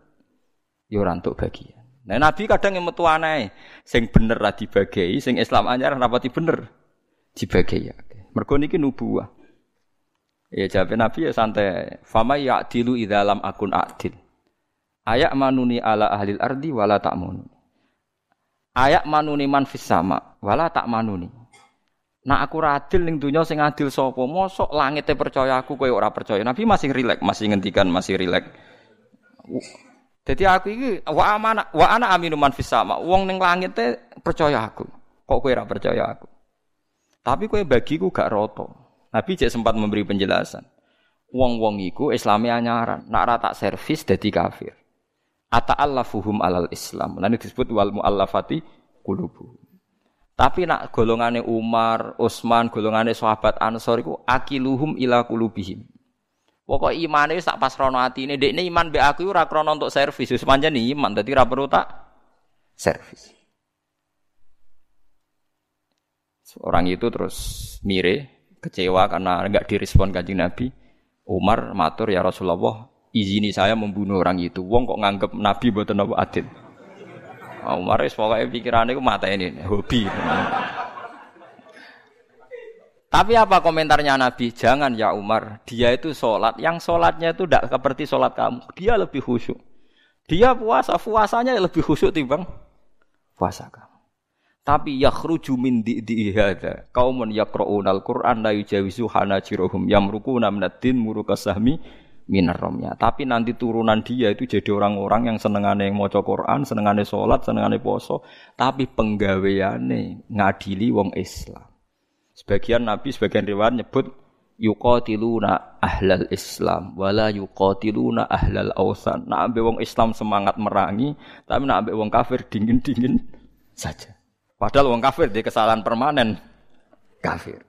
ya rantuk bagian. Nah Nabi kadang yang metu aneh, sing bener ra dibagi, sing Islam anyar rapati bener dibagi ya. Mergo niki nubuah. Ya jawab Nabi ya santai. Fama ya'dilu idza lam akun adil. Ayak manuni ala ahlil ardi wala tak manuni. Ayak manuni man fis sama wala tak manuni. Nak aku radil ning dunya sing adil sapa? Mosok langite percaya aku kowe ora percaya. Nabi masih rilek, masih ngendikan masih rilek. Jadi aku iki wa amana wa ana aminu man fis sama. Wong ning percaya aku. Kok kowe ora percaya aku? Tapi kowe bagiku gak roto. Nabi cek sempat memberi penjelasan. Wong-wong iku Islami anyaran, nak rata servis dadi kafir ata'allafuhum alal Islam. Lan disebut wal muallafati qulubuhum. Tapi nak golongane Umar, Utsman, golongane sahabat Ansor iku akiluhum ila qulubihim. Pokok imane sak pas rono atine, dekne iman be aku ora krana untuk servis, wis pancen iman, dadi ora perlu tak servis. Orang itu terus mire, kecewa karena enggak direspon kanjeng Nabi. Umar matur ya Rasulullah, izini saya membunuh orang itu. Wong kok nganggep Nabi buatan apa adil. Oh, Umar wis pokoke pikirane ku mata ini hobi. Tapi apa komentarnya Nabi? Jangan ya Umar, dia itu sholat. Yang sholatnya itu tidak seperti sholat kamu. Dia lebih khusyuk. Dia puasa, puasanya lebih khusyuk timbang puasa kamu. Tapi yakhruju min di'i hadza qaumun yaqra'una al-Qur'an la yujawizu hanajiruhum yamrukuna minad din murukasahmi minaromnya. Tapi nanti turunan dia itu jadi orang-orang yang senengane mau Quran, senengane sholat, senengane poso, tapi penggaweane ngadili wong Islam. Sebagian Nabi, sebagian riwayat nyebut yuqatiluna ahlal Islam wala yuqatiluna ahlal ausan. Nak ambil wong Islam semangat merangi, tapi nak ambil wong kafir dingin-dingin saja. Padahal wong kafir dia kesalahan permanen kafir.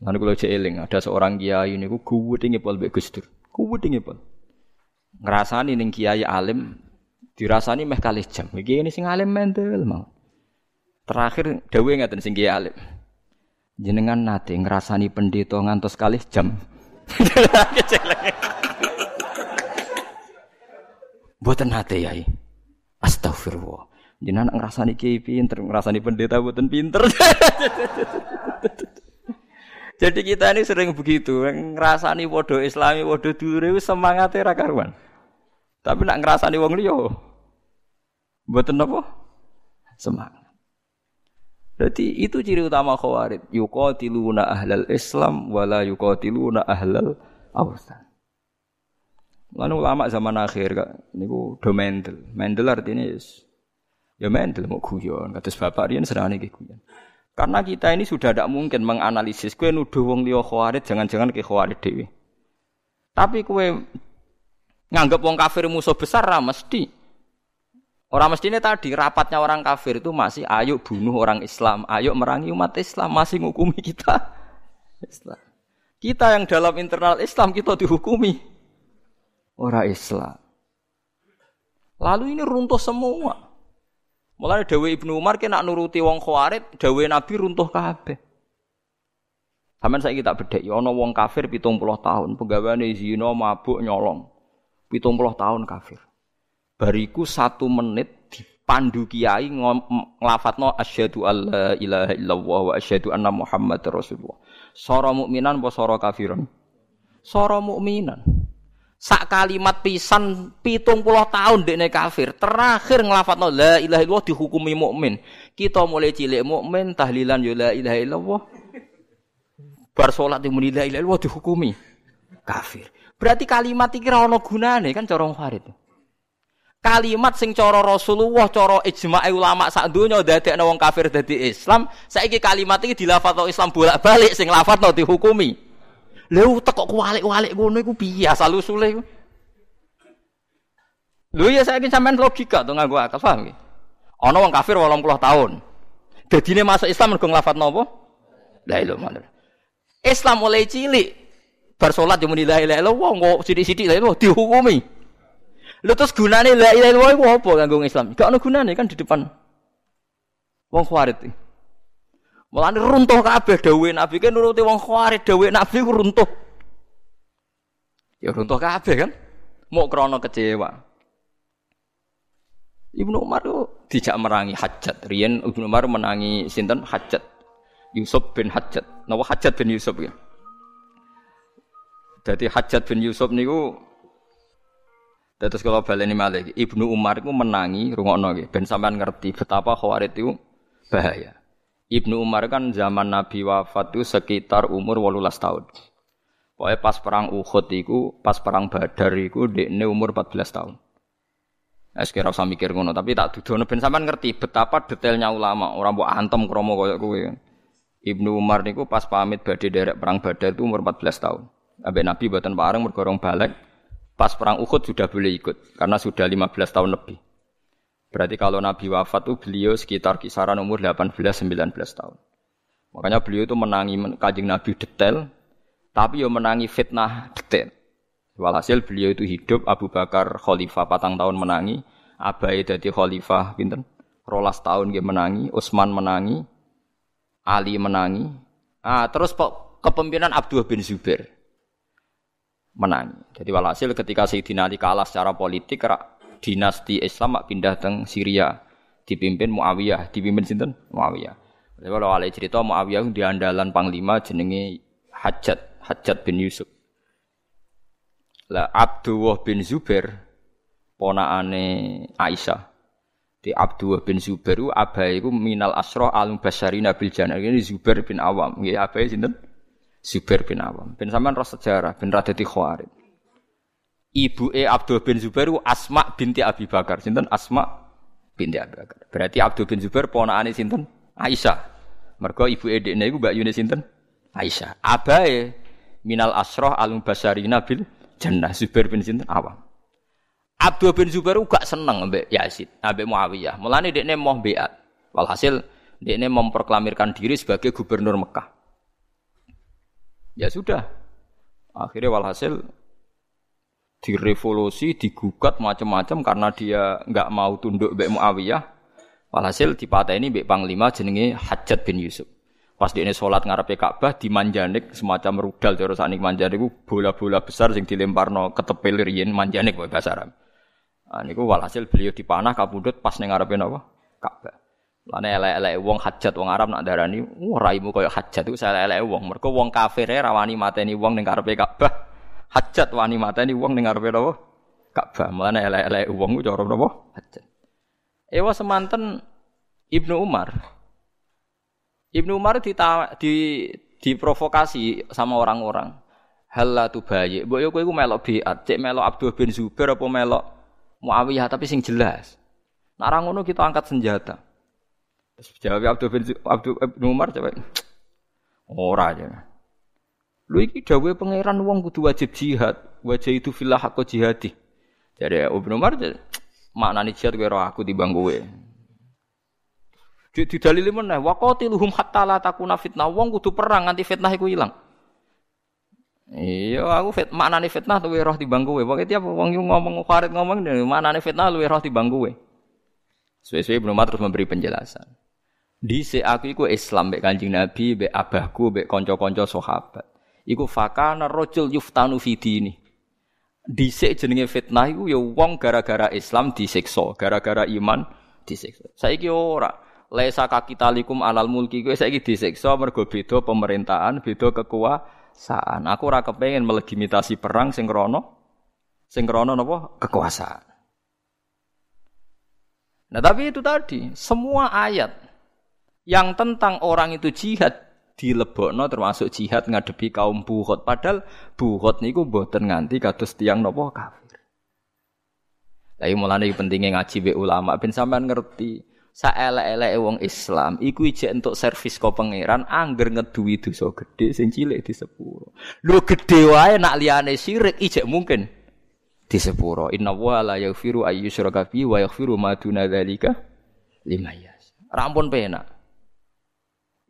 Nanti kalau eling ada seorang kiai ini ku kuwut ngepol mbek Gus Dur. Kuwut ngepol. Ngrasani ning kiai alim dirasani meh kalih jam. Iki ini sing alim mental mau. Terakhir dawuh ngaten sing kiai alim. Jenengan nate ngrasani pendeta ngantos kalih jam. <laughs> Buatan nate yai. Astagfirullah. Jenengan ngrasani kiai pinter, ngrasani pendeta buatan pinter. <laughs> Jadi kita ini sering begitu, ngerasani wodo Islami, wodo dure semangatnya ra karuan. Tapi nak ngerasani wong liya mboten napa? Semangat. Jadi itu ciri utama khawarij. Yuqatiluna ahlal Islam wala yuqatiluna ahlal awsan. Lalu ulama zaman akhir kak, niku do mendel. Mendel artinya yes, ya mendel mau guyon. Kata bapak riyen serane guyon. Karena kita ini sudah tidak mungkin menganalisis. Kue nuduh wong liya khawarid, jangan-jangan ke khawarid dewi. Tapi kue nganggap wong kafir musuh besar lah mesti. Orang mesti ini tadi rapatnya orang kafir itu masih ayo bunuh orang Islam, ayo merangi umat Islam, masih ngukumi kita Islam. Kita yang dalam internal Islam kita dihukumi orang Islam. Lalu ini runtuh semua. Mulai Dewi Ibnu Umar kena nuruti wong Khawarij, Dewi Nabi runtuh kabeh. Sampeyan saya kita bedhek ya ana wong kafir 70 tahun, penggaweane zina, mabuk, nyolong. 70 tahun kafir. Bariku satu menit dipandu kiai nglafatno asyhadu alla ilaha illallah wa asyhadu anna muhammad rasulullah. Sora mukminan apa sora kafiran? Sora mukminan. Sak kalimat pisan pitung puluh tahun dekne kafir. Terakhir ngelafat la ilaha illallah dihukumi mukmin. Kita mulai cilik mukmin tahlilan ya la ilaha illallah. Bar salat muni la ilaha illallah dihukumi kafir. Berarti kalimat iki ora gunane kan cara Khawarij. Kalimat sing cara Rasulullah, cara ijma' ulama sak donya dadekno wong kafir dadi Islam, saiki kalimat iki dilafadzno Islam bolak-balik sing lafadzno dihukumi. Lha utek kok kualik-walik ngono iku piye asal usule iku? Lho ya saiki sampean logika to nganggo akal paham nggih. Ana wong kafir 80 tahun. Dadine masuk Islam mergo nglafadzno apa? La ilaha illallah. Islam mulai cilik bar salat yo muni la ilaha illallah kok sithik-sithik la ilaha dihukumi. Lha terus gunane la ilaha illallah iku apa kanggo Islam? Gak ono gunane kan di depan wong Khawarij. Mulane runtuh kabeh dawuhe Nabi kan nuruti wong Khawarij dawuhe Nabi runtuh. Ya runtuh kabeh kan? Mau krana kecewa. Ibnu Umar itu dijak merangi Hajat. Rian Ibnu Umar menangi sinten Hajat. Yusuf bin Hajat. Nawa Hajat bin Yusuf ya. Jadi Hajat bin Yusuf niku Terus kalau baleni malih, Ibnu Umar itu menangi rungokno nggih ben sampean ngerti betapa Khawarij itu bahaya. Ibnu Umar kan zaman Nabi wafat itu sekitar umur 18 tahun. Pokoknya pas perang Uhud itu, pas perang Badar itu dekne umur 14 tahun. Ya sekira usah mikir ngono, tapi tak dudono ben sampean ngerti betapa detailnya ulama, orang mbok antem kromo koyo kowe. Ibnu Umar niku pas pamit badhe derek perang Badar itu umur 14 tahun. Ambek Nabi buatan bareng mergorong balik Pas perang Uhud sudah boleh ikut karena sudah 15 tahun lebih. Berarti kalau Nabi wafat itu beliau sekitar kisaran umur 18-19 tahun. Makanya beliau itu menangi kajing Nabi detail, tapi yo menangi fitnah detail. Walhasil beliau itu hidup Abu Bakar khalifah patang tahun menangi, Abai jadi khalifah pinten? Rolas tahun dia menangi, Utsman menangi, Ali menangi. Ah, terus kepemimpinan Abdullah bin Zubair menangi. Jadi walhasil ketika Sayyidina Ali kalah secara politik, dinasti Islam pindah teng Syria dipimpin Muawiyah, dipimpin sinten? Muawiyah. Kalau Ali cerita Muawiyah di andalan panglima jenenge Hajat, Hajat bin Yusuf. Lah Abdullah bin Zubair ponakane Aisyah. Di Abdullah bin Zubair abai itu minal asroh alum basyari nabil jannah. Ini Zubair bin Awam. Ya abai sinten? Zubair bin Awam. Ben sampean roh sejarah, ben ra. Ibuke Abdul bin Zubair Asma binti Abi Bakar. Sinten Asma binti Abi Bakar. Berarti Abdul bin Zubair ponakane sinten? Aisyah. Mergo ibuke dekne iku Mbak Yune sinten? Aisyah. Abae minal asroh alum basarina bil jannah Zubair bin sinten Awam. Abdul bin Zubair gak seneng ambek Yazid, ambek Muawiyah. Mulane dekne mau beat. Walhasil dekne memproklamirkan diri sebagai gubernur Mekah. Ya sudah. Akhirnya walhasil direvolusi, digugat macam-macam karena dia nggak mau tunduk Mbak Muawiyah. Walhasil dipatah ini Mbak Panglima jenenge Hajat bin Yusuf. Pas dia sholat ngarepe Ka'bah di manjanik semacam rudal terus anik manjanik bola-bola besar sing dilemparno ketepil riyen manjanik bahasa Arab. Nah, niku walhasil beliau dipanah kabudut pas ning ngarepe napa? Ka'bah. Lane elek-elek wong hajat wong Arab nak darani, wah raimu koyo hajat itu saya elek wong. Mergo wong kafir rawani mateni wong ning karepe Ka'bah. Hajat wani mateni wong ning karepe napa? Ka'bah. Mulane elek-elek wong ku napa? Hajat. Ewa semanten Ibnu Umar. Ibnu Umar di, di diprovokasi sama orang-orang. Halla tu bayi. Mbok yo kowe iku melok biat, cek melok Abdul bin Zubair apa melok Muawiyah tapi sing jelas. Ngono kita angkat senjata. Jawab Abdul bin Abdul bin Umar coba. Ora aja. Lu iki dawuhe pangeran wong kudu wajib jihad, wajib itu filah aku jihadi. Jadi Ibnu Umar maknane jihad kowe aku timbang kowe. Di dalil meneh waqatiluhum hatta la takuna fitnah. Wong kudu perang nganti fitnah iku ilang. Iya, aku fit maknane fitnah luwe roh timbang kowe. Pokoke tiap wong ngomong Khalid ngomong maknane fitnah luwe roh timbang kowe. Suwe-suwe Ibnu Umar terus memberi penjelasan. Di aku iku Islam mbek Kanjeng Nabi, mbek abahku, mbek kanca-kanca sahabat. Iku fakana rajul yuftanu fi dini. Dhisik jenenge fitnah iku ya wong gara-gara Islam disiksa, gara-gara iman disiksa. Saiki ora. Laisa kakitalikum alal mulki kowe saiki disiksa mergo beda pemerintahan, beda kekuasaan. Aku ora kepengin melegitimasi perang sing krana sing krana napa? kekuasaan. Nah, tapi itu tadi, semua ayat yang tentang orang itu jihad dilebokno termasuk jihad ngadepi kaum buhot. Padahal buhot niku mboten nganti kados tiang nopo kafir. Tapi mulane pentingnya ngaji be ulama ben sampean ngerti saelek-eleke wong Islam iku ijek entuk servis kok pangeran angger ngeduwi dosa gedhe sing cilik di sepuro. Lho gedhe wae nak liyane syirik ijek mungkin di sepuro. Inna wa la yaghfiru ayyusyraka bi wa yaghfiru ma duna dzalika liman yasha. Rampun penak.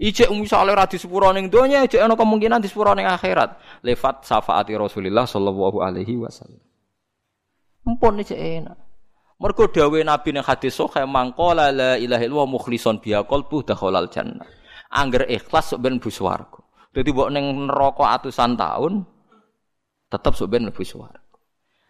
Ijek misale ora di sepuro ning donya, ijek ana kemungkinan di ning akhirat. Lewat syafaati Rasulullah sallallahu alaihi wasallam. Ampun ijek enak. Mergo dawuh Nabi ning hadis sahih mangqala la ilaha illallah mukhlishon biha qalbu dakhalal jannah. Angger ikhlas sok ben mlebu swarga. Dadi mbok ning neraka atusan tahun tetep sok ben mlebu.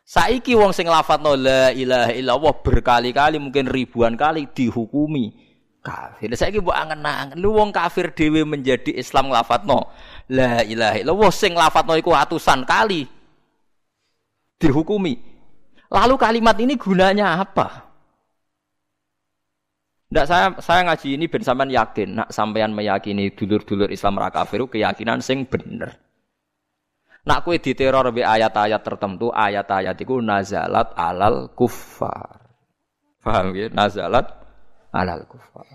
Saiki wong sing lafadzno la ilaha illallah berkali-kali mungkin ribuan kali dihukumi kafir. Saiki mbok angen-angen lu wong kafir dhewe menjadi Islam lafadzno la ilaha illallah sing lafadzno iku atusan kali dihukumi. Lalu kalimat ini gunanya apa? Ndak saya saya ngaji ini ben sampean yakin, nak sampean meyakini dulur-dulur Islam ra kafir keyakinan sing bener. Nak kue diteror be ayat-ayat tertentu, ayat-ayat itu nazalat alal kufar. Paham ya? Nazalat alal kufar.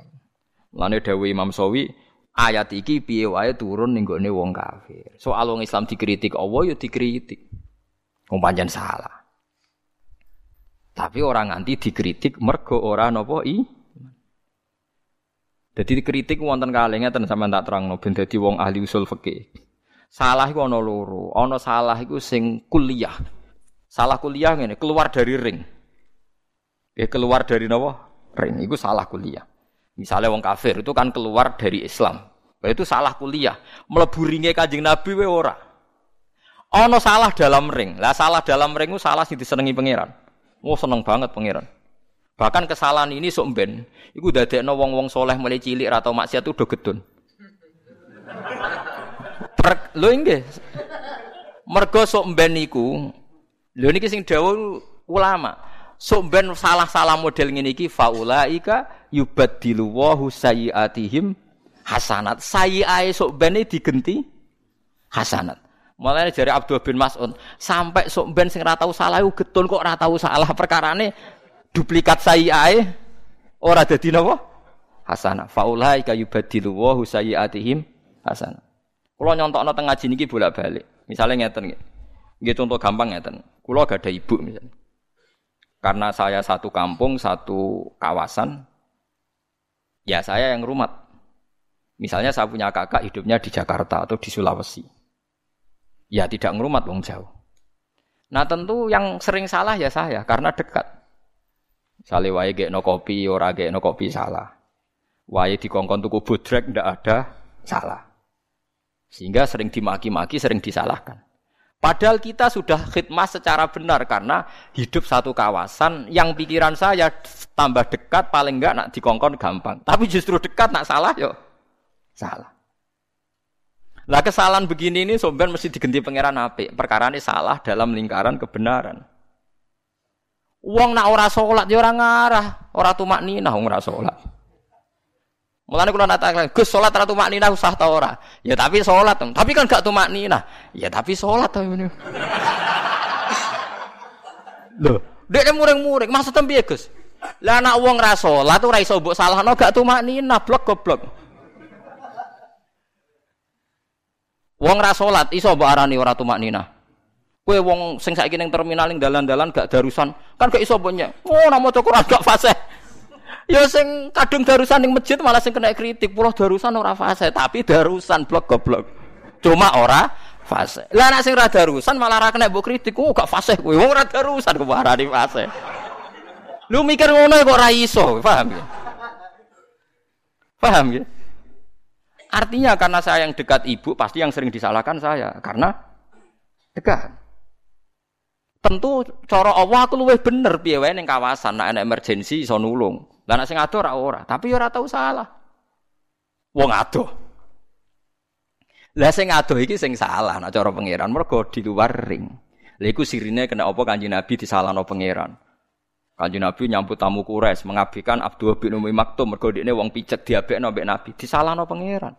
Lane dawuh Imam Sawi, ayat iki piye wae turun ning gone wong kafir. Soal wong Islam dikritik Allah ya dikritik. Wong pancen salah. Tapi orang nganti dikritik mergo ora napa i. Jadi dikritik wonten kalih ngeten sampean tak terangno ben dadi wong ahli usul fikih. Salah iku ana loro. Ana salah iku sing kuliah. Salah kuliah ngene, keluar dari ring. Ya keluar dari napa? Ring. Itu salah kuliah. Misalnya wong kafir itu kan keluar dari Islam. Itu salah kuliah. Melebu ringnya kajing Nabi we ora. Ono salah dalam ring. Lah salah dalam ring itu salah sih disenengi pangeran. Oh seneng banget pangeran. Bahkan kesalahan ini sok ben. Iku dadekno wong-wong soleh mulai cilik atau maksiat itu udah gedun. Lho inggih. Mergo sok ben. Lho niki sing dawuh ulama sok ben salah-salah model ngene iki faulaika yubaddilu wa sayyiatihim hasanat. Sayyiae sok ben digenti hasanat. Mulane jari Abdul bin Mas'ud, sampai sok ben sing ora tau salah iku getun kok ora tau salah perkarane duplikat sayyiae ora dadi napa? Hasanah. Faulaika yubaddilu wa sayyiatihim hasanat. Kula nyontokno teng ngaji niki bolak-balik. Misalnya ngeten nggih. Nggih contoh gampang ngeten. Kula gak ada ibu misalnya. Karena saya satu kampung, satu kawasan, ya saya yang rumat. Misalnya saya punya kakak hidupnya di Jakarta atau di Sulawesi. Ya tidak ngerumat wong jauh. Nah tentu yang sering salah ya saya karena dekat. Misalnya wae no kopi, ora no kopi salah. Wae kongkong tuku budrek ndak ada salah. Sehingga sering dimaki-maki, sering disalahkan. Padahal kita sudah khidmat secara benar karena hidup satu kawasan yang pikiran saya tambah dekat paling enggak nak dikongkon gampang. Tapi justru dekat nak salah yo salah. Lah kesalahan begini ini sobat mesti digenti pangeran ape? Perkara ini salah dalam lingkaran kebenaran. Uang nak ora sholat ya orang ngarah, ora tumak nina ora sholat. Mulane kula natakan, Gus salat ra tumak nina usah ta ora? Ya tapi salat, tapi kan gak tumak nina. Ya tapi salat to ngene. Lho, <laughs> dek muring-muring, maksud piye Gus? Lah anak wong ra salat ora iso mbok salahno gak tumak nina, blok goblok. Wong ra salat iso mbok arani ora tumak nina. Kowe wong sing saiki ning terminal ning dalan-dalan gak darusan, kan gak iso mbok Oh, namo Quran gak fasih. Ya sing kadung darusan ning masjid malah sing kena kritik. Pulau darusan ora fase, tapi darusan blok goblok. Cuma ora fase. Lah nek sing ora darusan malah ora kena mbok kritik. Oh gak fase kowe. Wong ora darusan kok di fase. Lu mikir ngono kok ora iso, paham ya? Paham ya? Artinya karena saya yang dekat ibu pasti yang sering disalahkan saya karena dekat. Tentu cara Allah aku luwih bener piye wae ning kawasan nek ana emergensi iso nulung. Lah nek sing ado ora ora, tapi ora tau salah. Wong ado. Lah sing ado iki sing salah nek cara pangeran mergo di luar ring. Lha iku sirine kena apa Kanjeng Nabi disalahno pangeran. Kanjeng Nabi nyambut tamu Quraisy mengabdikan Abdul bin Umi Maktum mergo dekne wong picek diabekno mbek Nabi, disalahno pangeran.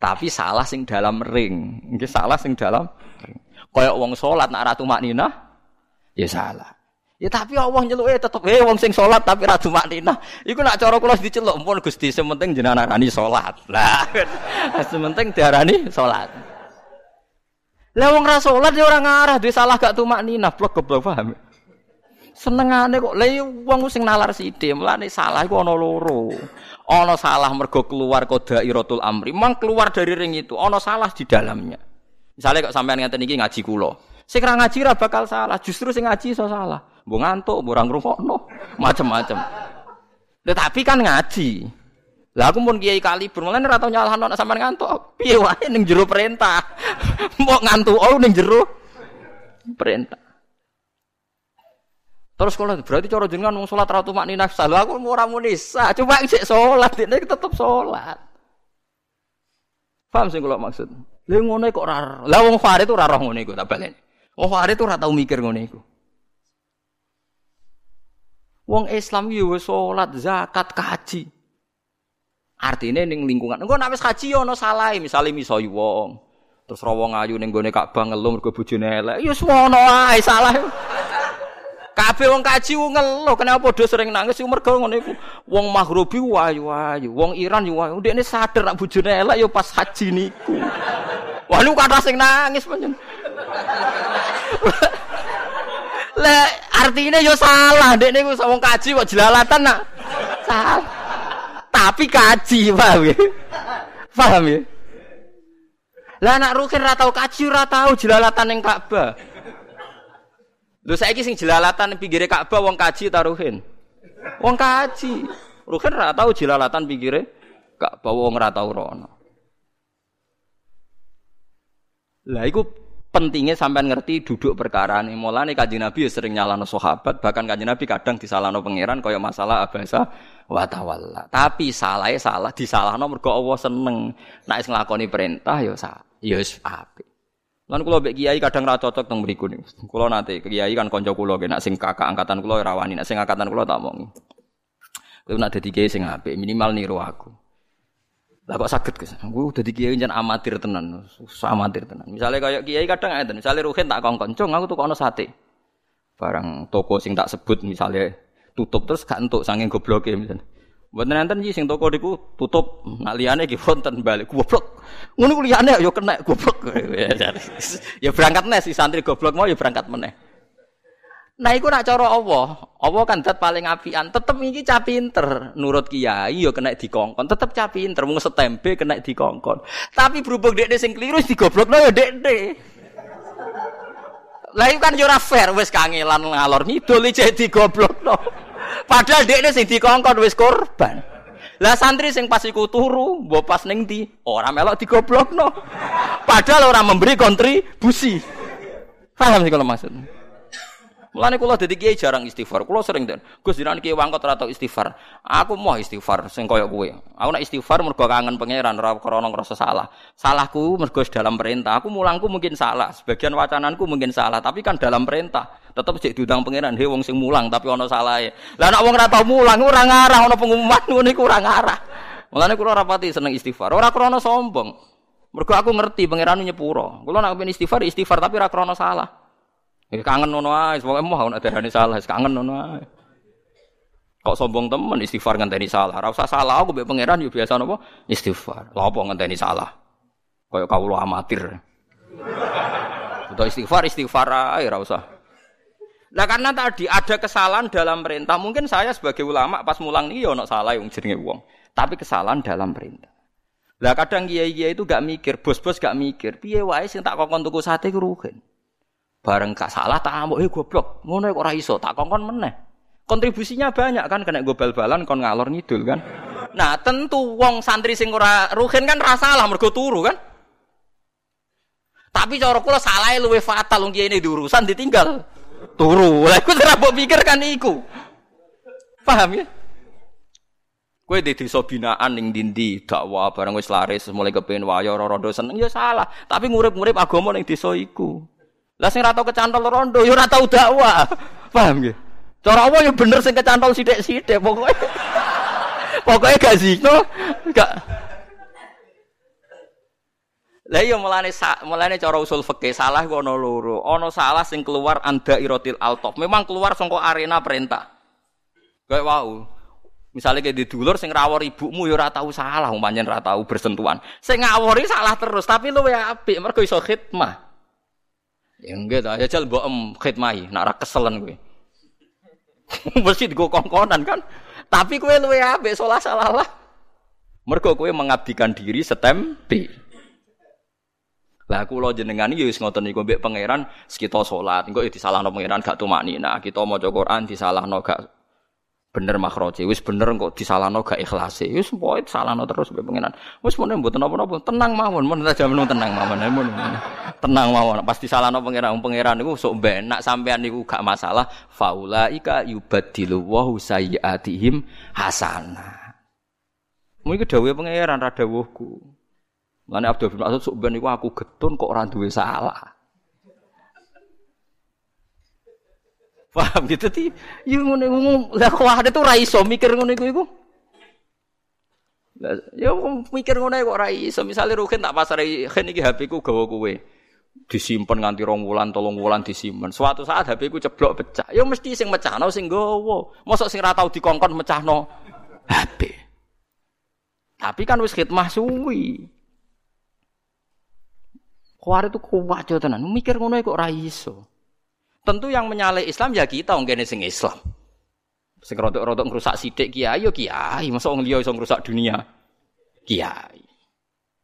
Tapi salah sing dalam ring. Nggih salah sing dalam ring. Kayak wong salat nak ratu maknina ya salah. Ya tapi Allah nyeluke tetep eh wong sing salat tapi ratu maknina. Iku nak cara kula diceluk pun Gusti sementing jenengan arani salat. Lah <laughs> sementing diarani salat. Lah wong ra salat ya ora ngarah duwe salah gak tumak nina blok goblok paham. Senengane kok lha iya wong sing nalar sithik, mulane salah iku ana loro. Ana salah mergo keluar qadairatul amri, mang keluar dari ring itu, ana salah di dalamnya. Misalnya kok sampean ngeten iki ngaji kula. Sing ra ngaji ra bakal salah, justru sing ngaji iso salah. Mbok ngantuk, mbok ora ngrungokno, macem-macem. Tetapi kan ngaji. Lah aku pun kiai kali mulane ora tau nyalahno nek sampean ngantuk. Piye wae ning jero perintah. <laughs> Mbok ngantuk oh ning jero perintah. Terus kalau berarti cara jenengan mau sholat ratu makni nafsa. Lu aku mau ramu nisa. Coba cek sholat, ini tetap sholat. Paham sih kalau maksud? Lu ngono kok rar. Lah wong Farid itu rarah ngono iku tak balen. Wong Farid itu ora tau mikir ngono iku. Wong Islam yo sholat, zakat, kaji. Artinya ning lingkungan. Engko nek wis kaji yo ono salah, misale miso wong. Terus rawong ayu ning gone Ka'bah ngeluh mergo bojone elek. Ya semono ae salah. Kabeh wong kaji ngeluh, kenapa padha sering nangis mergo ngono iku. Wong Maghribi wayu-wayu, wong Iran yo wayu. Ndekne sadar nak bojone elek yo pas haji niku. Wah lu kata sing nangis panjen. <laughs> Lah artinya yo salah, ndekne ku wong kaji kok jelalatan nak. Salah. Tapi kaji, paham ya? Paham ya? Lah anak rukin ra tau kaji ora tau jelalatan ning Ka'bah. Lho saiki sing jelalatan pinggire Ka'bah wong kaji taruhin. Wong kaji. Ruhin ra tau jelalatan pinggire Ka'bah wong ora tau rono. Lah iku pentingnya sampean ngerti duduk perkara ini. Mulane kanjeng Nabi ya sering nyalano sahabat, bahkan kanjeng Nabi kadang disalahno pangeran kaya masalah abasa wa tawalla. Tapi salahnya salah disalahno mergo Allah seneng. Nek wis nglakoni perintah ya sa, wis apik. Lan kula mbek kiai kadang ra cocok teng mriku niku. Kula nate kiai kan kanca kula nek sing kakak angkatan kula ora wani, nek sing angkatan kula tak omongi. Kowe nek dadi kiai sing apik, minimal niru aku. Lah kok saged Gus? Aku dadi kiai jan amatir tenan, susah amatir tenan. Misalnya kayak kiai kadang ngeten, misalnya Ruhin tak kongkon, "Cung, aku tuh kono sate." Barang toko sing tak sebut misalnya tutup terus gak entuk saking gobloke misalnya. Mboten nanten iki sing toko niku tutup, nak liyane iki wonten balik goblok. Ngono ku liyane ya kena goblok. <laughs> ya berangkat nes si santri goblok mau ya berangkat meneh. Nah iku nak cara Allah, Allah kan dat paling apian, tetep iki cah pinter. Nurut kiai ya kena dikongkon, tetep cah pinter mung setempe kena dikongkon. Tapi berhubung dekne sing keliru digoblokno ya dekne. Lah iku kan yo ora fair wis kangelan ngalor ngidul iki digoblokno. Padahal dekne sing dikongkon wis korban. Lah santri sing pas iku turu, mbok pas ning ndi? Ora melok digoblokno. Padahal ora memberi kontribusi. Paham sih kalau maksud? Mulane kula dadi kiai jarang istighfar. Kula sering den. Gus jenengan kiai wangkot ora istighfar. Aku mau istighfar sing kaya kowe. Aku nak istighfar mergo kangen pangeran ora krana ngrasa salah. Salahku mergo dalam perintah. Aku mulangku mungkin salah, sebagian wacananku mungkin salah, tapi kan dalam perintah. Tetep cek diundang pangeran, he wong sing mulang tapi ana salahe. Lah nek wong ora tau mulang ora ngarah ana pengumuman ngono iku ora ngarah. Mulane kula rapati seneng istighfar. Ora krana sombong. Mergo aku ngerti pangeran nyepuro. Kula pengen istighfar istighfar tapi ora krana salah. Ya kangen ngono ae, pokoke mau nek darane salah, kangen ngono. Kok sombong temen istighfar ngenteni salah. Ora salah aku mbek pangeran yo biasa napa istighfar. Lha apa ngenteni salah? Kaya kawula amatir. Udah istighfar istighfar ae ora. Nah karena tadi ada kesalahan dalam perintah, mungkin saya sebagai ulama pas mulang nih ya ono salah yang jenenge wong. Tapi kesalahan dalam perintah. Lah kadang kiai-kiai itu gak mikir, bos-bos gak mikir, piye wae sing tak kokon tuku sate ku rugen. Bareng gak salah tak amuk, eh goblok, ngono kok ora iso, tak kongkon meneh. Kontribusinya banyak kan kena gue bal-balan kon ngalor ngidul kan. Nah, tentu wong santri sing ora ruhin kan ra salah mergo turu kan. Tapi cara kula salah luwe fatal wong ini diurusan ditinggal. Turu. Lah iku ora mbok pikir kan iku. Paham ya? Kowe di desa binaan ning dindi dakwah bareng wis laris mulai kepengin wayo ora seneng ya salah, tapi ngurip-ngurip agama ning desa iku. Lah sing ora tau kecantol rondo ya ora tau dakwah. <laughs> Paham nggih? Cara apa ya bener sing kecantol sithik-sithik pokoke. <laughs> pokoke gak zino, gak Lah iya mulane mulane cara usul fikih salah ku ana loro. Ana salah sing keluar anda irotil altof. Memang keluar saka arena perintah. Kayak wau. Misalnya kayak di dulur sing rawor ibumu ya ora tau salah, umpamanya ora tau bersentuhan. Sing ngawori salah terus, tapi lu ya apik mergo iso khidmah. Ya enggak ta, ya jal mbok em khidmahi, nak ora keselen kowe. <laughs> Mesti digo kongkonan kan. Tapi kowe luwe apik salah salah lah. Mergo kowe mengabdikan diri setempe. Lah kula jenengan iki wis ngoten niku mbek pangeran kita salat, engko disalahno pangeran gak tumaknina. Kita maca Quran disalahno gak bener makroje, wis bener kok disalahno gak ikhlas. Wis pokoke salahno terus mbek pangeran. Wis mun mboten napa-napa, tenang mawon, mun aja menung tenang mawon. Mun tenang mawon. Pas disalahno pangeran, pangeran niku sok benak sampean niku gak masalah. Faulaika yubaddilu wa sayyiatihim hasanah. Mungkin dawuhe pangeran ra dawuhku. Lani Abdul bin Mas'ud sok ben iku aku getun kok ora duwe salah. Paham gitu ti? Yo ngono iku lah kok ada tuh ra iso mikir ngono iku iku. Ya mikir ngono kok ora iso. Misale Ruhin tak pasare Hen iki HP ku gawa kowe. Disimpen nganti rong wulan, tolong wulan disimpen. Suatu saat HP ku ceblok pecah. Ya mesti sing mecahno sing gawa. Mosok sing ra tau dikongkon mecahno HP. Tapi kan wis khidmah suwi. Khawarij itu kuat tenan. Mikir ngono kok ora iso. Tentu yang menyalai Islam ya kita wong kene sing Islam. Sing rodok-rodok ngrusak sithik kiai yo kiai, masa wong liya iso ngrusak dunia. Kiai.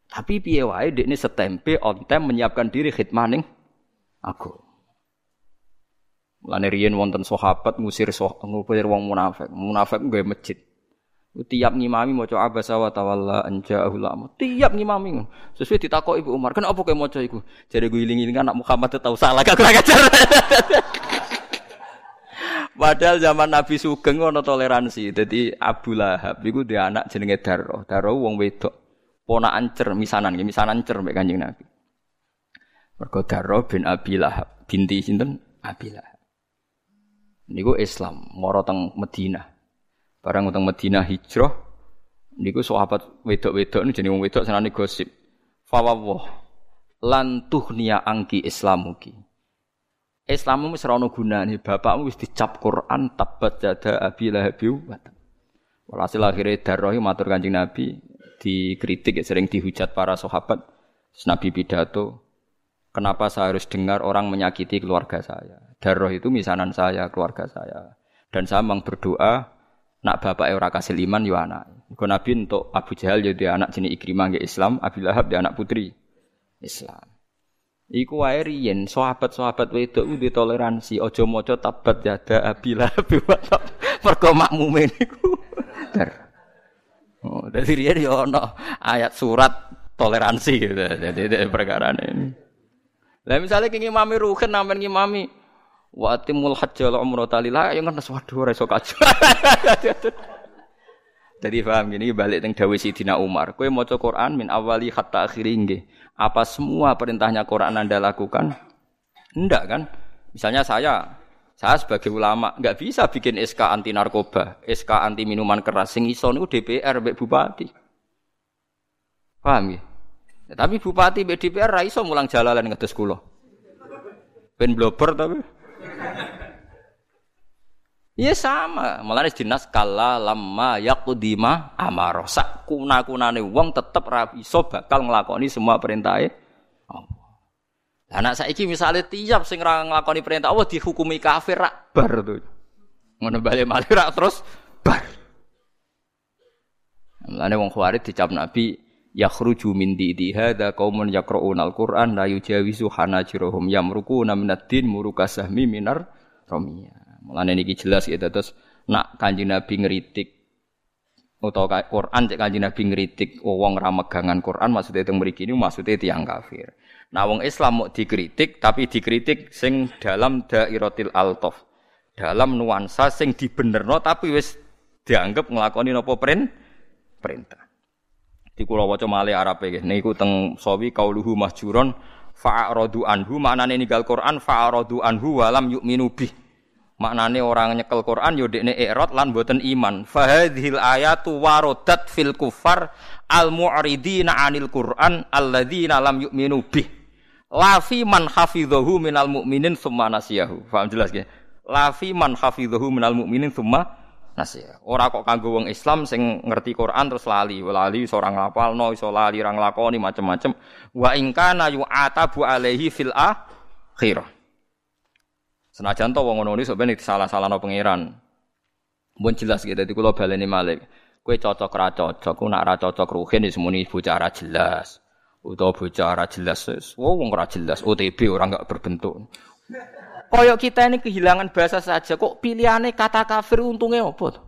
Tapi piye wae dekne setempe on time menyiapkan diri khidmah ning aku. Mulane riyen wonten sahabat ngusir ngusir wong munafik. Munafik nggawe masjid. Tiap ngimami maca abasa wa tawalla anja'ahu lama. Tiap ngimami. Sesuai ditakok Ibu Umar, kenapa kowe maca iku? Jare gue iling-iling anak Muhammad tahu salah gak kurang ajar. <laughs> Padahal zaman Nabi Sugeng ono toleransi. Jadi Abu Lahab iku dia anak jenenge Darro. Darro wong wedok. Ponakan cer misanan, misanan cer mek Kanjeng Nabi. Mergo Darro bin Abi Lahab, binti sinten? Abi Lahab. Niku Islam, moro teng Madinah. Barang utang Madinah hijrah niku sahabat wedok-wedok ini jenenge wong wedok senane gosip. Fawwah lan tuhniya angki islamuki. Islammu wis ora gunane, bapakmu wis dicap Quran tabat jada abi lahabi wa Walhasil akhirnya darrohi matur kanjeng Nabi dikritik sering dihujat para sahabat. Nabi pidato, kenapa saya harus dengar orang menyakiti keluarga saya? Darroh itu misanan saya, keluarga saya. Dan saya memang berdoa Nak bapak ora kasih iman yo anak. Iku Nabi untuk Abu Jahal jadi anak jenis Ikrimah nggih Islam, Abu Lahab dia anak putri Islam. Iku wae riyen sahabat-sahabat wedok kuwi toleransi, aja maca tabat yada Abi Lahab <laughs> mergo makmume niku. Oh, dari riyen yo ana ayat surat toleransi gitu. Jadi perkara ini. Lah misalnya kenging mami ruhen nampen ngimami Wa atimul hajj wal umrata lillah ya kan waduh ora iso kaji. <laughs> Jadi paham gini balik teng dawuh Sidina Umar. Kowe maca Quran min awali hatta akhiri nggih. Apa semua perintahnya Quran Anda lakukan? Enggak kan? Misalnya saya saya sebagai ulama nggak bisa bikin SK anti narkoba, SK anti minuman keras. Sing iso niku DPR mbek bupati. Paham ya? ya tapi bupati mbek DPR ra iso mulang jalalan ngetes kula. Ben blober tapi. Iya sama, malah dinas kala lama yakudima amaro sak kuna kunane wong tetep rapi so bakal ngelakoni semua perintah Allah. Anak saiki misalnya tiap sing ra perintah Allah dihukumi kafir rak bar tuh. Ngono bali malih rak terus bar. Mulane wong khawarij dicap Nabi yakhruju min didi hadza qaumun yaqra'una al-Qur'an la yujawizu hanajirahum yamruquna minad din murukasahmi minar ramiyah. Mulane niki jelas ya terus nak Kanjeng Nabi ngritik utawa Quran cek Kanjeng Nabi ngritik wong ra megangan Quran maksudnya itu mriki ini maksudnya tiang kafir. Nah wong Islam mau dikritik tapi dikritik sing dalam dairatil altof. Dalam nuansa sing dibenerno tapi wis dianggap nglakoni napa perintah. Di kula waca male Arabe niku teng sawi kauluhu mahjuron fa'aradu anhu maknane ninggal Quran fa'aradu anhu walam yu'minu bih Maknane orang nyekel Quran yo dekne i'rad lan boten iman. Fahadhil ayatu warodat fil kufar al mu'ridina 'anil Quran alladzina lam yu'minu bih. Lafi man hafidhahu minal mu'minin tsumma nasiyahu. Paham jelas ya? Lafi man hafidhahu minal mu'minin tsumma nasiyahu. Ora kok kanggo wong Islam sing ngerti Quran terus lali. Lali iso ora ngapalno, iso lali ora nglakoni macem-macem. Wa in kana yu'atabu alaihi fil akhirah. Senajan to wong ngono iki sampeyan disalah-salahno pangeran. Mun jelas gitu dadi kula baleni malik. Kowe cocok ra cocok, ku nak ra cocok ruhin muni bocah ra jelas. Utawa bocah ra jelas wis wong ra jelas OTB orang enggak berbentuk. Koyok kita ini kehilangan bahasa saja kok pilihannya kata kafir untungnya apa?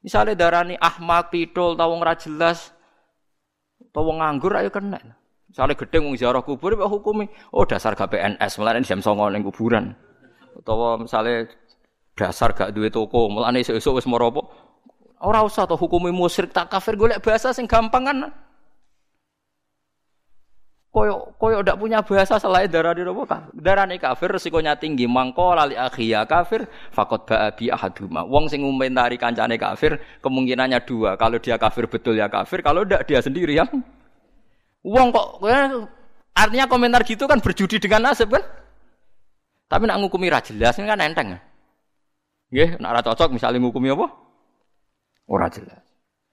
Misalnya darani ahmak, pidol, tawong ra jelas, tawong nganggur ayo kena. Misalnya gedeng wong ziarah kubur ya hukumi, oh dasar gak PNS, malah jam songo ning kuburan utawa misalnya dasar gak duwe toko, mulane esuk-esuk wis moro apa? Ora usah to hukumi musyrik tak kafir golek bahasa sing gampang kan. Koyo koyo ndak punya bahasa selain darah di nopo kafir. Darane kafir resikonya tinggi. Mangko lali akhiya kafir fakot ba'abi ahaduma. Wong sing ngomentari kancane kafir kemungkinannya dua. Kalau dia kafir betul ya kafir, kalau ndak dia sendiri yang Wong kok artinya komentar gitu kan berjudi dengan nasib kan? Tapi nak ngukumi ra jelas kan enteng. Nggih, nak ra cocok misalnya ngukumi apa? Ora jelas.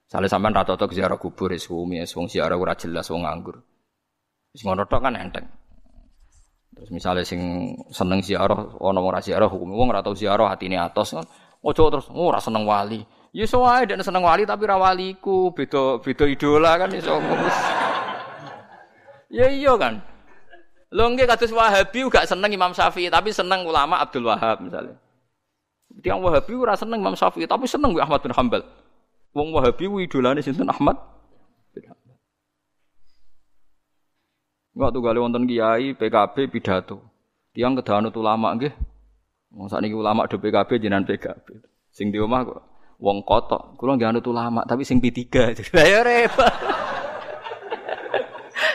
Sale sampean ra cocok ziarah kubur wis umi wong ziarah ora jelas wong nganggur. Wis ngono tok kan enteng. Terus misalnya sing seneng ziarah ana ora ziarah hukum wong ora tau ziarah atine atos kan. Ojo terus oh, ora seneng wali. Ya iso wae nek seneng wali tapi ra waliku, beda beda idola kan iso. ya iya kan. Lho nggih kados Wahabi gak seneng Imam Syafi'i, tapi seneng ulama Abdul Wahab misalnya. Tiang Wahabi ora seneng Imam Syafi'i, tapi seneng Ahmad bin Hambal. Wong Wahabi idolane sinten Ahmad bin Hambal. Waktu kali wonten kiai PKB pidato. Tiang kedahanut ulama nggih. Wong sakniki ulama do PKB jenengan PKB. Sing di omah kok wong kotok. Kula nggih anut ulama, tapi sing P3. <laughs> Ya repot. <laughs>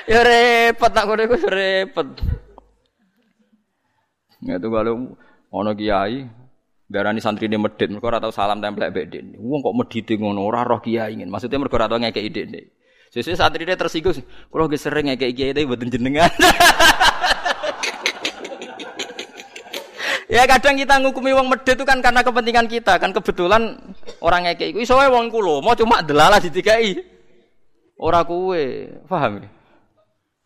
Ya repot nak kono iku repot. Ya tuh kalau ono kiai darani santri ini medit, mereka ora tau salam tempel mbek dene. Wong kok medit ngono ora roh kiai ingin. Maksudnya mereka ora tau ngekeki dene. Sesuai santri ini tersinggung, kalau gak sering ngekeki kiai tapi buatin jenengan. ya kadang kita ngukumi wong medit itu kan karena kepentingan kita kan kebetulan orang ngekeki iku iso wong kulo mau cuma delalah ditikai. Ora kuwe, paham ya?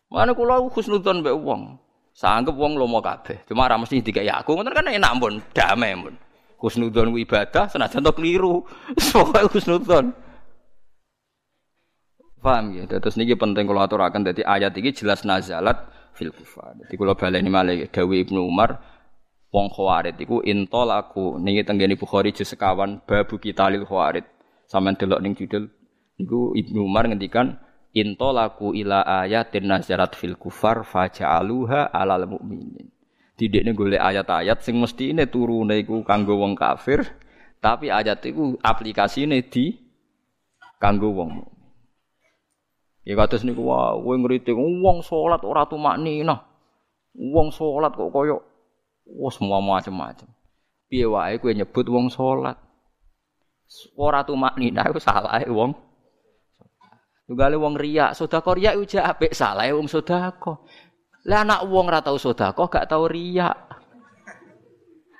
Mana kula husnudzon mbek wong. Sanggep wong lomo kabeh. Cuma ora mesti dikai aku, ngoten kan enak pun, damai pun. Husnudzon ku ibadah senajan to keliru. <laughs> Pokoke husnudzon. Paham ya? Terus niki penting kula aturaken dadi ayat iki jelas nazalat fil kufar. Dadi kula baleni malih dawuh Ibnu Umar wong khawarid iku intol aku niki tenggene Bukhari juz sekawan babu kitalil khawarid. Sampeyan delok ning judul niku Ibnu Umar ngendikan intolaku ila ayatin nazarat fil kufar faja'aluha alal mukminin. Didekne golek ayat-ayat sing ini turune iku kanggo wong kafir, tapi ayat iku aplikasine di kanggo wong. Ya kados niku wah kowe ngritik wong salat ora tumakninah. Wong salat kok koyo wis semua macam-macam. Piye wae kowe nyebut wong salat. Ora tumakninah iku salah wong Tunggale wong riak, sedekah riak uja apik salah wong sedekah. Lah anak wong ora tau sedekah gak tau riak.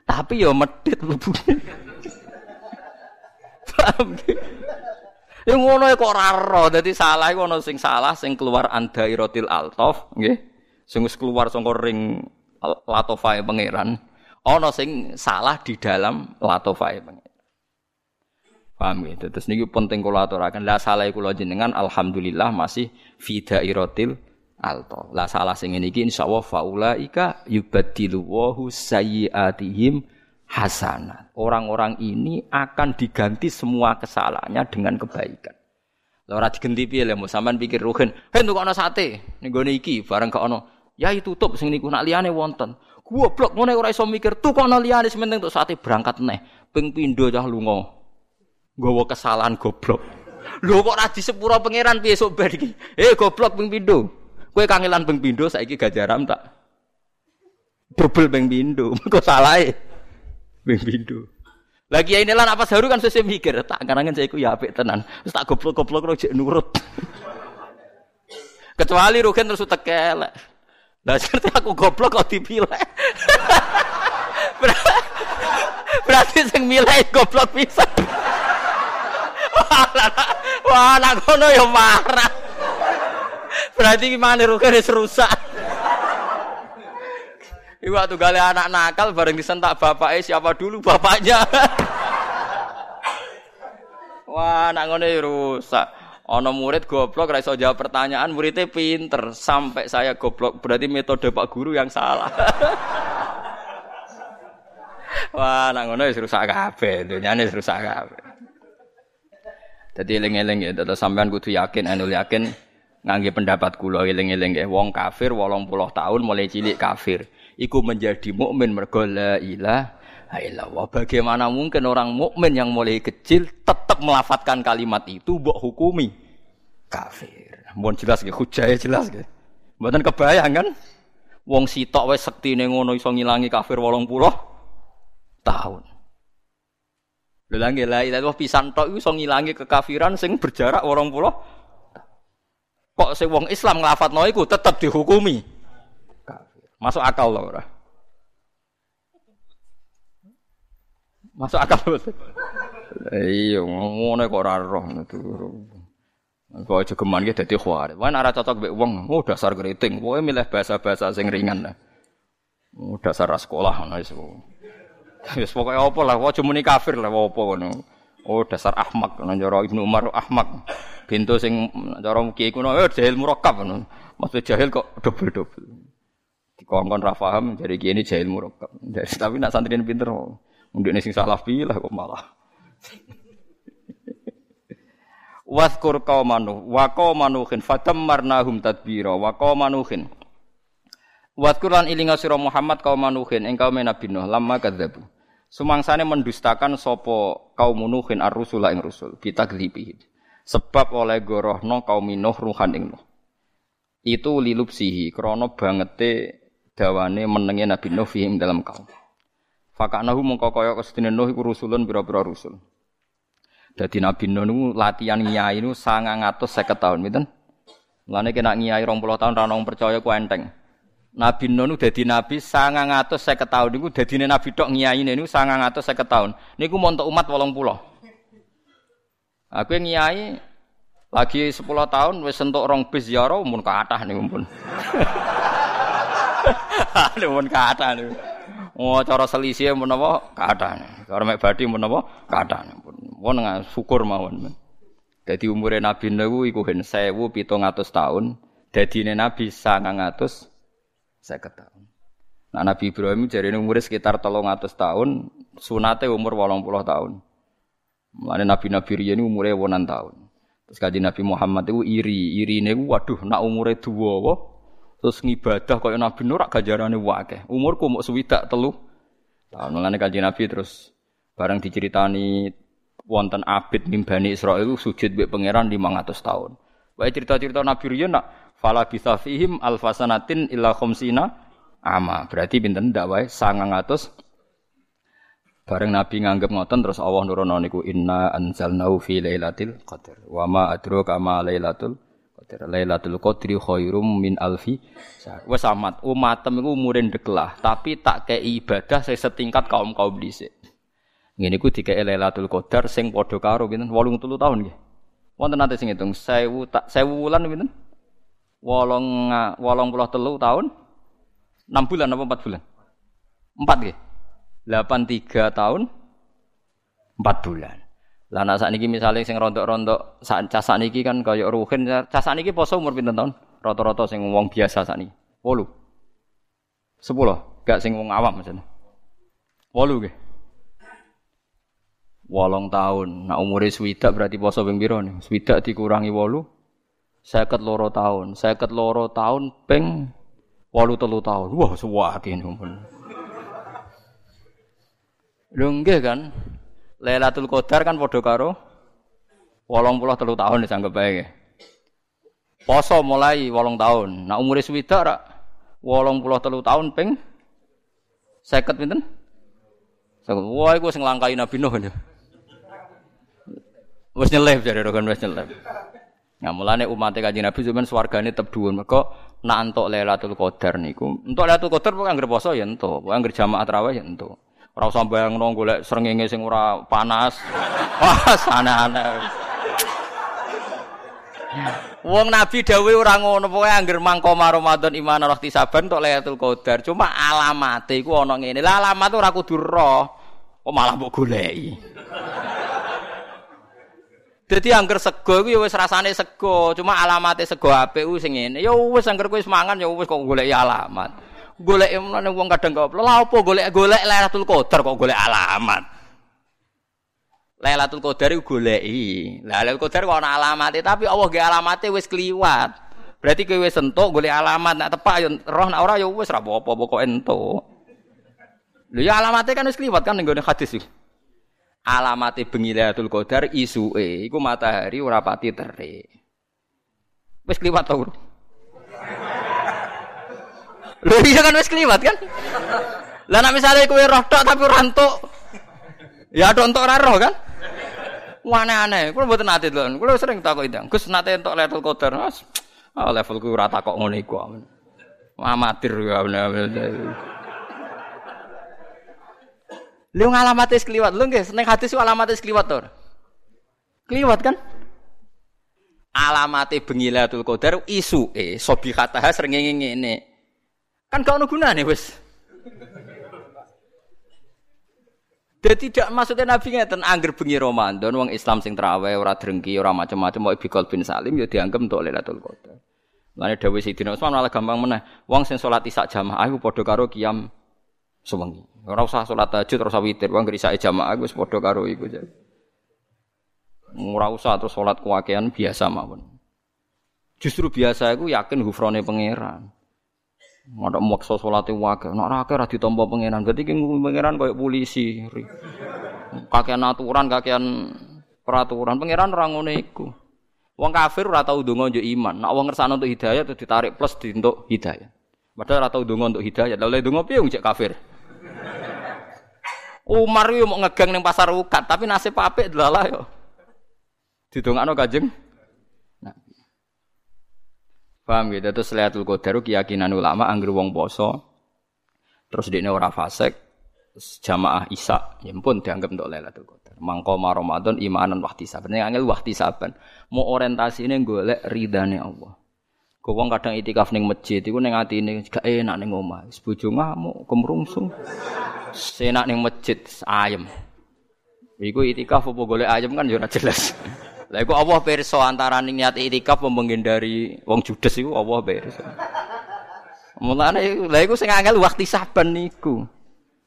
Tapi ya medit mlebune. <laughs> Paham Ya ngono kok ora ro, dadi salah iku ana sing salah sing keluar andairotil altof, nggih. Sing wis keluar saka ring latofae pangeran. Ana sing salah di dalam latofae pangeran. Paham ya? Terus niki penting kula aturaken. Lah salah kula jenengan alhamdulillah masih fi dairatil alto. Lah salah sing ngene iki insyaallah faulaika yubaddilu wahu sayyiatihim hasanat. Orang-orang ini akan diganti semua kesalahannya dengan kebaikan. Lah ora digenti piye lho, sampean pikir. Hei entuk ana sate ning gone iki bareng gak ana. Ya tutup sing niku nak liyane wonten. Goblok ngene ora iso mikir, tuku ana liyane sementing entuk sate berangkat neh. Ping pindho cah lunga. Gowo kesalahan goblok. Lho kok ra disepuro pangeran piye sok bar iki? Eh goblok ping pindho. Kowe kangelan ping pindho saiki gajaram tak. Dobel ping pindho. <laughs> Mergo salahe. Ping pindho. Lagi ini lah apa seharu kan saya mikir, tak karangan saya ku ya apik tenan. Terus tak goblok-goblok terus nurut. <laughs> Kecuali Rugen terus tekel. Lah <laughs> seperti aku goblok kok dipilih. <laughs> Berarti sing milih goblok bisa. Wah, anak kono ya marah. Berarti gimana Rugen rusak. Iku waktu gale anak nakal bareng disentak bapaknya siapa dulu bapaknya. <laughs> Wah, anak ngono rusak. Ono murid goblok ra iso jawab pertanyaan, muridnya pinter sampai saya goblok. Berarti metode Pak Guru yang salah. <laughs> Wah, anak ngono wis rusak kabeh, dunyane rusak kabeh. Dadi eling-eling ya, terus sampean kudu yakin, anu yakin ngangge pendapat kula eling-eling ya, wong kafir 80 tahun mulai cilik kafir iku menjadi mukmin mergo la ilaha illallah. Bagaimana mungkin orang mukmin yang mulai kecil tetap melafatkan kalimat itu mbok hukumi kafir. Mohon jelas nggih, hujahnya jelas nggih. Mboten kebayang kan? Wong sitok wis sektine ngono iso ngilangi kafir 80 tahun. Lha la ilaha pisan tok iso ngilangi kekafiran sing berjarak 80 Kok sing wong Islam nglafatno iku tetep dihukumi Masuk akal loh ora? Masuk akal betul. Iya, ngono kok ora roh itu. Kok aja geman ki dadi khawarij. Wah ora cocok mbek wong, oh dasar keriting. Pokoke milih bahasa-bahasa sing ringan lah. Oh dasar sekolah ngono wis. <laughs> Wis pokoke apa lah, aja muni kafir lah apa ngono. Oh dasar ahmak, nang cara Ibnu Umar ahmak. Bintu sing cara kiai kuno eh jahil murakkab ngono. Maksud jahil kok double-double. Dikongkon ra paham jadi gini jahil murakkab. Tapi nak santri pinter Undine sing salah pilah kok malah. <laughs> Waskur qaumanu wa qaumanuhin fatammarnahum tadbira wa qaumanuhin. Waskur lan ilinga sira Muhammad qaumanuhin engkau Nabi Nuh lama kadzabu. Sumangsane mendustakan sapa kaum Nuhin ar-rusula ing rusul bitakdzibihi. Sebab oleh gorohno kaum Nuh ruhan ing Nuh. Itu lilupsihi krana bangete dawane menenge Nabi Nuh fihim dalam kaum. Fakanahu mongko kaya kesedene Nuh iku rusulun pira-pira rusul. Dadi Nabi Nuh niku latihan ngiyai niku 950 tahun, pinten? Mulane kena ngiyai 20 tahun ra nang percaya ku enteng. Nabi Nuh niku dadi nabi 950 tahun niku dadine nabi tok ngiyaine niku 950 tahun. Niku montok umat 80. Aku ngiyai lagi 10 tahun wis entuk rong bis ziarah mun kathah niku pun. <laughs> <laughs> Nuwun kathah niku. Oh cara selisih menapa kathah. Cara mek badhe menapa kathah. Pun syukur mawon. Dadi umure Nabi niku iku hen 1700 tahun, dadine Nabi 950 tahun. Nah Nabi Ibrahim jadi umure sekitar 300 tahun, sunate umur 80 tahun. Mulane nabi-nabi riyen umure wonan tahun. Terus kaji Nabi Muhammad itu iri, iri ini waduh nak umure dua, terus ngibadah kaya Nabi Nur gajarane wae. Umurku mau swidak telu. Tahun mulane kanjeng Nabi terus bareng diceritani wonten abid mimbani Israel sujud mbek pangeran 500 tahun. Wae cerita-cerita Nabi riyen nak fala alfasanatin illa khamsina ama. Berarti pinten ndak wae 900 Bareng Nabi nganggep ngoten terus Allah nurono niku inna anzalnahu fi lailatul qadar. Wa ma adraka ma Qadar Lailatul Qadri khairum min alfi Wes amat umatem iku umure ndeklah, tapi tak kei ibadah saya setingkat kaum-kaum dhisik. Ngene iku dikei Lailatul Qadar sing padha karo pinten 83 tahun nggih. Wonten nate sing ngitung 1000 tak 1000 wulan pinten? 8 83 tahun 6 bulan apa 4 bulan? 4 nggih. 83 tahun 4 bulan. Lah nek sakniki misale sing rontok-rontok sak cah niki kan kaya ruhin cah niki poso umur pinten tahun? Rata-rata sing wong biasa sakniki. 8. 10, gak sing wong awam maksudnya. 8 nggih. Wolong tahun. Nah umure swidak berarti poso ping pira nih? Swidak dikurangi wolu. Seket loro tahun. Seket loro tahun ping wolu telu tahun. Wah, suwake pun. Lho nggih kan? Lailatul Qadar kan padha karo 83 tahun disanggep bae. Poso mulai 8 tahun. Nah umure swidak rak 83 tahun ping 50 pinten? Wah, iku sing langkai Nabi Nuh. Wis nyelip jare rokan wis nyelip. Nah, mulane umat Kanjeng Nabi zaman swargane tetep dhuwur. Mergo nak entuk Lailatul Qadar niku. Entuk Lailatul Qadar pokoke anggere poso ya entuk, pokoke anggere jamaah tarawih ya entuk. Ora usah bayangno golek srengenge sing ora panas. Wah, aneh-aneh. Wong Nabi dawuh ora ngono, pokoke angger mangko Ramadan iman roh tisaban tok Lailatul Qadar. Cuma alamate iku ana ngene. Lah alamat ora kudu roh. Kok malah mbok goleki. Dadi angger sego iku ya wis rasane sego, cuma alamate sego apik sing ngene. Ya wis angger kowe wis mangan ya wis kok goleki alamat. Goleki wong kadang kok lha opo golek-golek Lailatul Qadar kok golek alamat. Lailatul Qadar iku goleki. Lailatul Qadar kok ana alamate, tapi Allah ge alamate wis kliwat. Berarti kowe wis entuk golek alamat nak tepak yo roh nak ora yo wis ora apa-apa pokoke entuk. Lho ya alamate kan wis kliwat kan ning hadis iki. Alamate bengi Lailatul Qadar isuke iku matahari ora pati terik. Wis kliwat to. Lho iya kan wis kliwat kan? Lah nek misale kowe roh tok tapi ora entuk. Ya ada entuk ora roh kan? aneh-aneh. Kulo mboten nate lho. Kulo sering takok itu. Gus nate entuk level kotor. Mas, ah, level ku ora takok ngono iku. Amatir ya Lu ngalamate kliwat. Lu nggih seneng hadis alamate kliwat to. Kliwat kan? Alamate bengi Lailatul Qadar isuke sobihataha srengenge ngene. Kan gak ono gunane wis. Jadi tidak maksudnya Nabi ngeten angger bengi Ramadan wong Islam sing traweh ora drengki ora macam-macam mau bikol bin Salim ya dianggap untuk Lailatul Qadar. Lane dawuh Sidina Utsman malah gampang meneh. Wong sing salat isak jamaah iku padha karo qiyam sewengi. Ora usah salat tahajud ora usah witir, wong isake jamaah wis padha karo iku. Usah terus salat kuwakean biasa mawon. Justru biasa iku yakin hufrone pangeran. Ada maksa salate wae. Nek ora akeh ora ditampa pangeran. Berarti ki pangeran koyo polisi. Kakean aturan, kakean peraturan. Pangeran ora ngono iku. Wong kafir ora tau ndonga njuk iman. Nek wong ngersano untuk hidayah terus ditarik plus di untuk hidayah. Padahal ora tau ndonga untuk hidayah. Lah oleh ndonga piye wong kafir? Umar yo mau ngegang ning pasar ukat, tapi nasib apik delalah yo. Didongakno Kanjeng Paham gitu? Terus Lailatul Qadar keyakinan ulama anggere wong poso terus dekne ora fasik jamaah Isa ya pun dianggap untuk Lailatul Qadar. Mangko Ramadan imanan wahti saban. Yang angel wahti saban. Mau orientasine golek ridane Allah. Kau wong kadang itikaf ning masjid iku ning atine gak enak ning omah. Wis bojo ngamuk, kemrungsung. Senak ning masjid ayem. Iku itikaf apa golek ayem kan ya ora jelas. Lah iku Allah pirsa antarané niat itikaf menghindari wong judes iku Allah pirsa. Mulane lha iku sing angel waktu saban niku.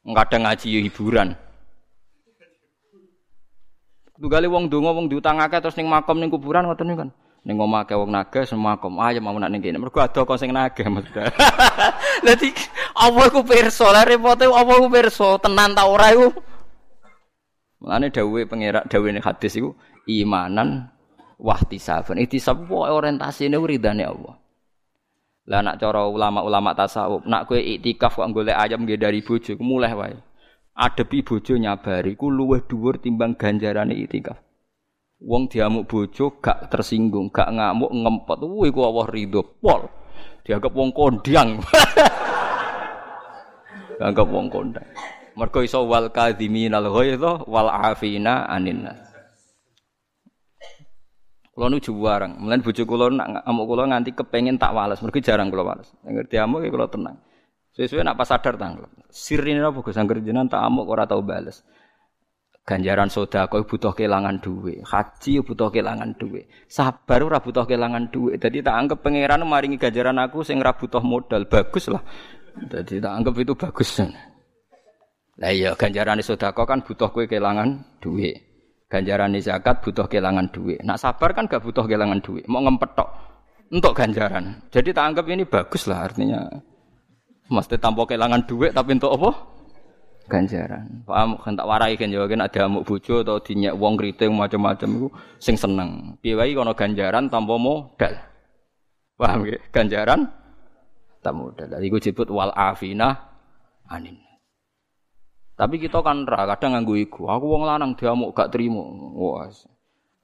Kadang ngaji hiburan. Tugale wong donga wong diutangake terus ning makam ning kuburan ngoten niku kan. Ning omah wong naga semua makom. Ah ya mau nak ning kene. Mergo ada kok sing naga maksudnya. <laughs> Dadi Allah ku pirsa, lha repote Allah ku pirsa tenan ta ora iku. Mulane dawuhe pangerak dawuhe hadis iku imanan wahtisaban. Ihtisab wae orientasine ridane Allah. Lah nak cara ulama-ulama tasawuf, nak kowe iktikaf kok golek ayam nggih dari bojo, mulai wae. Adepi bojo nyabari ku luwih dhuwur timbang ganjarane iktikaf. Wong diamuk bojo gak tersinggung, gak ngamuk ngempet. Kuwi ku Allah ridho pol. Dianggap wong kondang. <laughs> Dianggap wong kondang. Mergo iso wal kadhiminal ghaidha wal afina anin Kulo nu juwarang, mulane bojo kula nak ngamuk kula nganti kepengin tak wales, mergo jarang kula wales. Ngerti amuk ya kula tenang. Sesuai nak pas sadar tanggal. Sirine apa Gus angger jenengan tak amuk ora tau bales. Ganjaran soda kau butuh kehilangan duit, haji butuh kehilangan duit, sabar ora butuh kehilangan duit. Jadi tak anggap pangeran maringi ganjaran aku sing ora butuh modal, bagus lah. Jadi tak anggap itu bagus. Lah iya ganjaran soda kau kan butuh kue kehilangan duit. Ganjaran zakat butuh kehilangan duit. Nak sabar kan gak butuh kehilangan duit. Mau ngempetok untuk ganjaran. Jadi tak anggap ini bagus lah artinya. Mesti tanpa kehilangan duit tapi untuk apa? Ganjaran. Paham kan tak warai kan juga kan ada amuk bojo atau dinyak wong kriting macam-macam itu sing seneng. Piye wae kono ganjaran tanpa modal. Paham ya? Ganjaran tanpa modal. Gue disebut wal afina anin. Tapi kita kan ra kadang nganggo iku. Aku wong lanang diamuk gak trimo. Wah.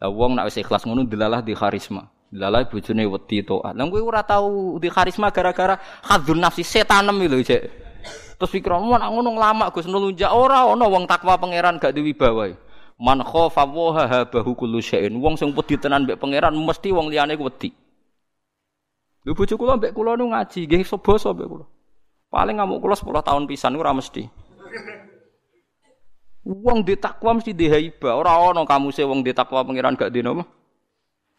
Lah wong nek wis ikhlas ngono delalah di karisma. Delalah bojone wedi taat. Lah kowe ora tau di karisma gara-gara hadzun nafsi setanem lho, Cek. Terus pikiranmu nak ngono lama Gus nulunjak ora ana wong takwa pangeran gak diwibawa. Man khofa wa habahu kullu syai'in. Wong sing wedi tenan mbek pangeran mesti wong liyane wedi. Lho bojo kula mbek kula nu ngaji nggih basa mbek kula. Paling ngamuk kula 10 tahun pisan ora mesti. Wong di takwa mesti di. Ora ana kamuse wong di takwa pangeran gak dino mah.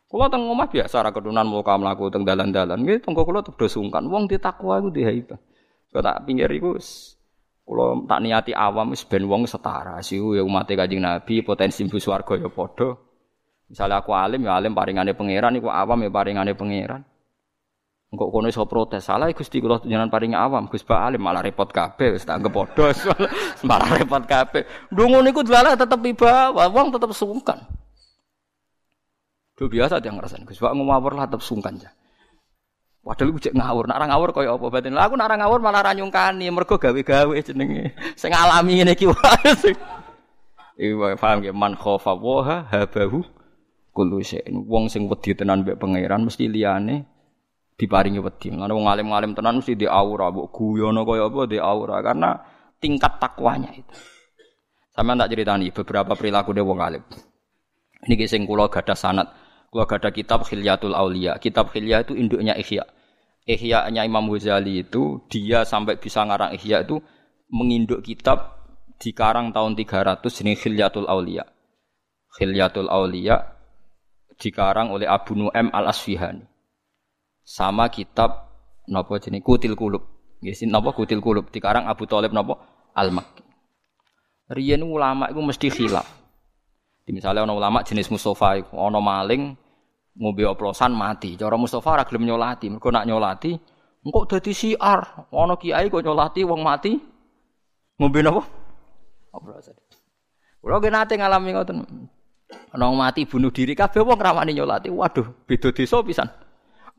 Kula teng omah biasa ra kedunan muka mlaku teng dalan-dalan. Nggih tenggo kula tebdo sungkan. Wong di iku di haiba. Kok tak pinggir iku kula tak niati awam wis ben wong setara. Siu ya umat Kanjeng Nabi potensi mlebu swarga ya padha. Misalnya aku alim ya alim paringane pangeran iku awam ya paringane pangeran. Engkau kono iso protes, salah Gusti kula jenengan paring awam, Gus Pak Alim malah repot kabeh wis tak anggap padha. <laughs> <laughs> malah repot kabeh. Ndonga niku delalah tetep iba, wong tetep sungkan. Do biasa dia ngerasain, Gus Pak ngawur lah tetep sungkan ya. Padahal iku cek ngawur, nak ngawur kaya apa batin. Lah aku nak ngawur malah ra nyungkani, mergo gawe-gawe jenenge. Sing alami ngene iki wae. Iku paham ge man khofa wa habahu kullu syai'in. Wong sing wedi tenan mbek pangeran mesti liyane diparingi wedi. Ngono wong alim-alim tenan mesti di aura, mbok guyono kaya apa di aura karena tingkat takwanya itu. Sama tak ceritani beberapa perilaku dia wong alim. Ini sing kula gadah sanat. Kula gadah kitab Khilyatul Aulia. Kitab Khilyah itu induknya Ihya. Ihya-nya Imam Ghazali itu dia sampai bisa ngarang Ihya itu menginduk kitab di karang tahun 300 ini Khilyatul Aulia. Khilyatul Aulia dikarang oleh Abu Nu'aim Al-Asfihani sama kitab napa jenis Kutil Kulub. Nggih napa Kutil Kulub dikarang Abu Thalib napa Al-Makki. Riyen ulama iku mesti khilaf. Misalnya ana ulama jenis Mustafa ana maling ngombe oplosan mati. Cara Mustafa ora gelem nyolati, mergo nak nyolati engko dadi siar. Ana kiai kok nyolati wong mati ngombe napa? Oplosan. Kulo ge nate ngalami ngoten. Ana mati bunuh diri kabeh wong rawani nyolati. Waduh, beda desa pisan.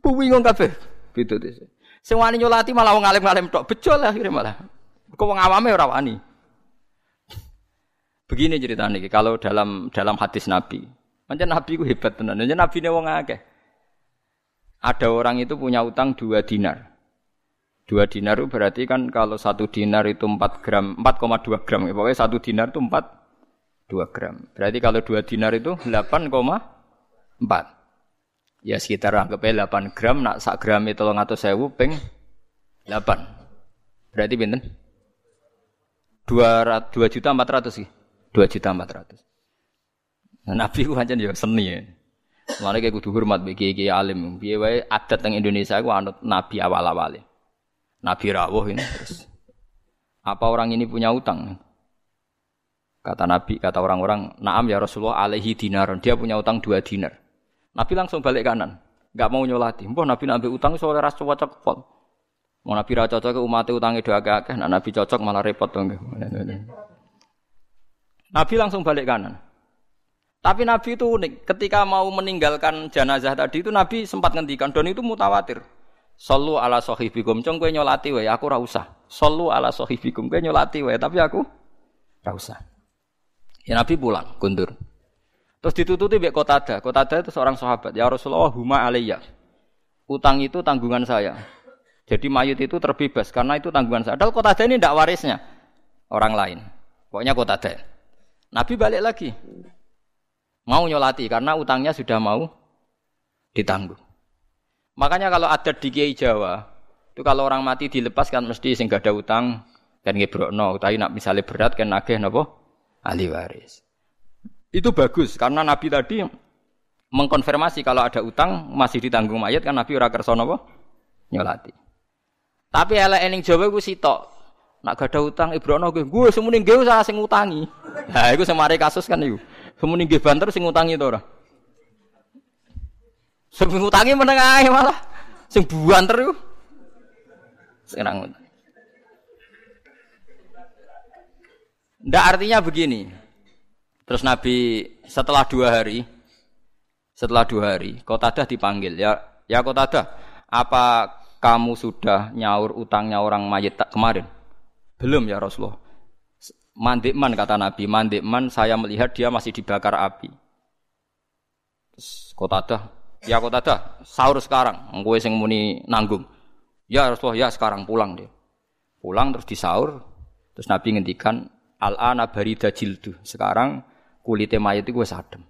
Bingung kabeh. Beda desa. Sing wani nyolati malah wong alim-alim tok. Bejol akhirnya malah. Kok wong awame ora wani. Begini ceritanya kalau dalam dalam hadis Nabi. Macam Nabi ku hebat tenan. Nabi ne wong akeh. Ada orang itu punya utang dua dinar. Dua dinar itu berarti kan kalau satu dinar itu 4 gram, 4,2 gram. Pokoknya satu dinar itu 4, 2 gram. Berarti kalau dua dinar itu 8,4. Ya sekitar anggap 8 gram, nak sak gram itu atau sewu peng 8. Berarti binten? 2, 2 juta 400 sih. 2 juta 400. Nah, Nabi ku pancen ya seni ya. Mulane kayak kudu hormat bagi kiai alim. Piye wae adat teng Indonesia ku anut nabi awal-awale. Nabi rawuh ini terus. Apa orang ini punya utang? Kata Nabi, kata orang-orang, "Na'am ya Rasulullah alaihi dinar." Dia punya utang dua dinar. Nabi langsung balik kanan, nggak mau nyolati. Mbah Nabi nabi utang soalnya ras cocok pol. Mau Nabi ra cocok umatnya utangnya dua akeh, nah Nabi cocok malah repot dong. Nabi langsung balik kanan. Tapi Nabi itu unik. Ketika mau meninggalkan jenazah tadi itu Nabi sempat ngendikan dan itu mutawatir. Sallu ala sahibikum. Cong kowe nyolati wae, aku ora usah. Sallu ala sahibikum. Kowe nyolati wae, tapi aku ora usah. Ya Nabi pulang, kundur. Terus ditututi mbek Qatada. Qatada itu seorang sahabat. Ya Rasulullah huma alayya. Utang itu tanggungan saya. Jadi mayit itu terbebas karena itu tanggungan saya. Padahal Qatada ini tidak warisnya orang lain. Pokoknya Qatada. Nabi balik lagi. Mau nyolati karena utangnya sudah mau ditanggung. Makanya kalau ada di Kiai Jawa, itu kalau orang mati dilepas kan mesti sing gak ada utang kan ngebrokno, tapi nak misalnya berat kan nagih napa ahli waris. Itu bagus karena Nabi tadi mengkonfirmasi kalau ada utang masih ditanggung mayat kan Nabi ora kersa napa? Nyolati. Tapi elek ening Jawa iku sitok. Nak gak ada utang Ibrono gue, gue semuni gue usah sing utangi. Nah, itu semari kasus kan itu. Semuni gue banter sing utangi itu ora. Sing utangi meneng ae malah. Sing banter iku. Sekarang Ndak artinya begini. Terus Nabi setelah dua hari, setelah dua hari, Kotadah dipanggil. Ya, ya Kotadah, apa kamu sudah nyaur utangnya orang mayit kemarin? Belum ya Rasulullah. mandikman kata Nabi, mandikman saya melihat dia masih dibakar api. Terus dah, ya dah, sahur sekarang, gue sing muni nanggung. Ya Rasulullah, ya sekarang pulang dia. Pulang terus disaur, terus Nabi ngendikan al-ana barida jildu. Sekarang kulitnya mayat itu gue sadem.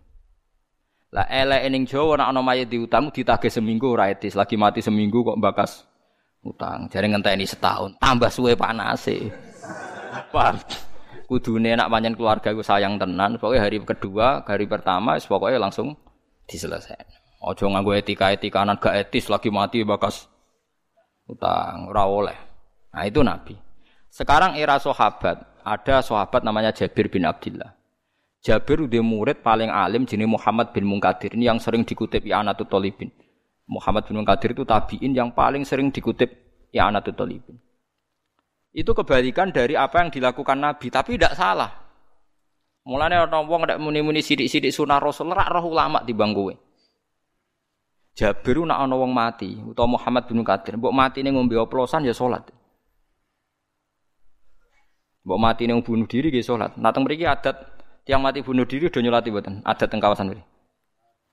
Lah elek ning Jawa nek ana mayit diutang ditagih seminggu ora etis, lagi mati seminggu kok bakas utang. Jare ngenteni setahun, tambah suwe panase. Paham? Kudune nak panjen keluarga iku sayang tenan, pokoknya hari kedua, hari pertama wis pokoknya langsung diselesaikan. Ojo nganggo etika-etikanan gak etis lagi mati bakas utang, ora oleh. Nah itu Nabi. Sekarang era sahabat, ada sahabat namanya Jabir bin Abdullah. Jabir udah murid paling alim jenis Muhammad bin Munkadir. Ini yang sering dikutip ya Anatut Tolibin. Muhammad bin Munkadir itu tabiin yang paling sering dikutip ya Anatut Tolibin. Itu kebalikan dari apa yang dilakukan Nabi, tapi tidak salah. Mulanya orang wong ndak muni-muni sidik-sidik sunah Rasul rak roh ulama di bangku. Jabir nak ana wong mati utawa Muhammad bin Munkadir, mbok matine ngombe oplosan ya salat. Mbok matine bunuh diri ya salat. Nah teng adat Tiang mati bunuh diri udah nyolati buatan. Ada teng kawasan ini.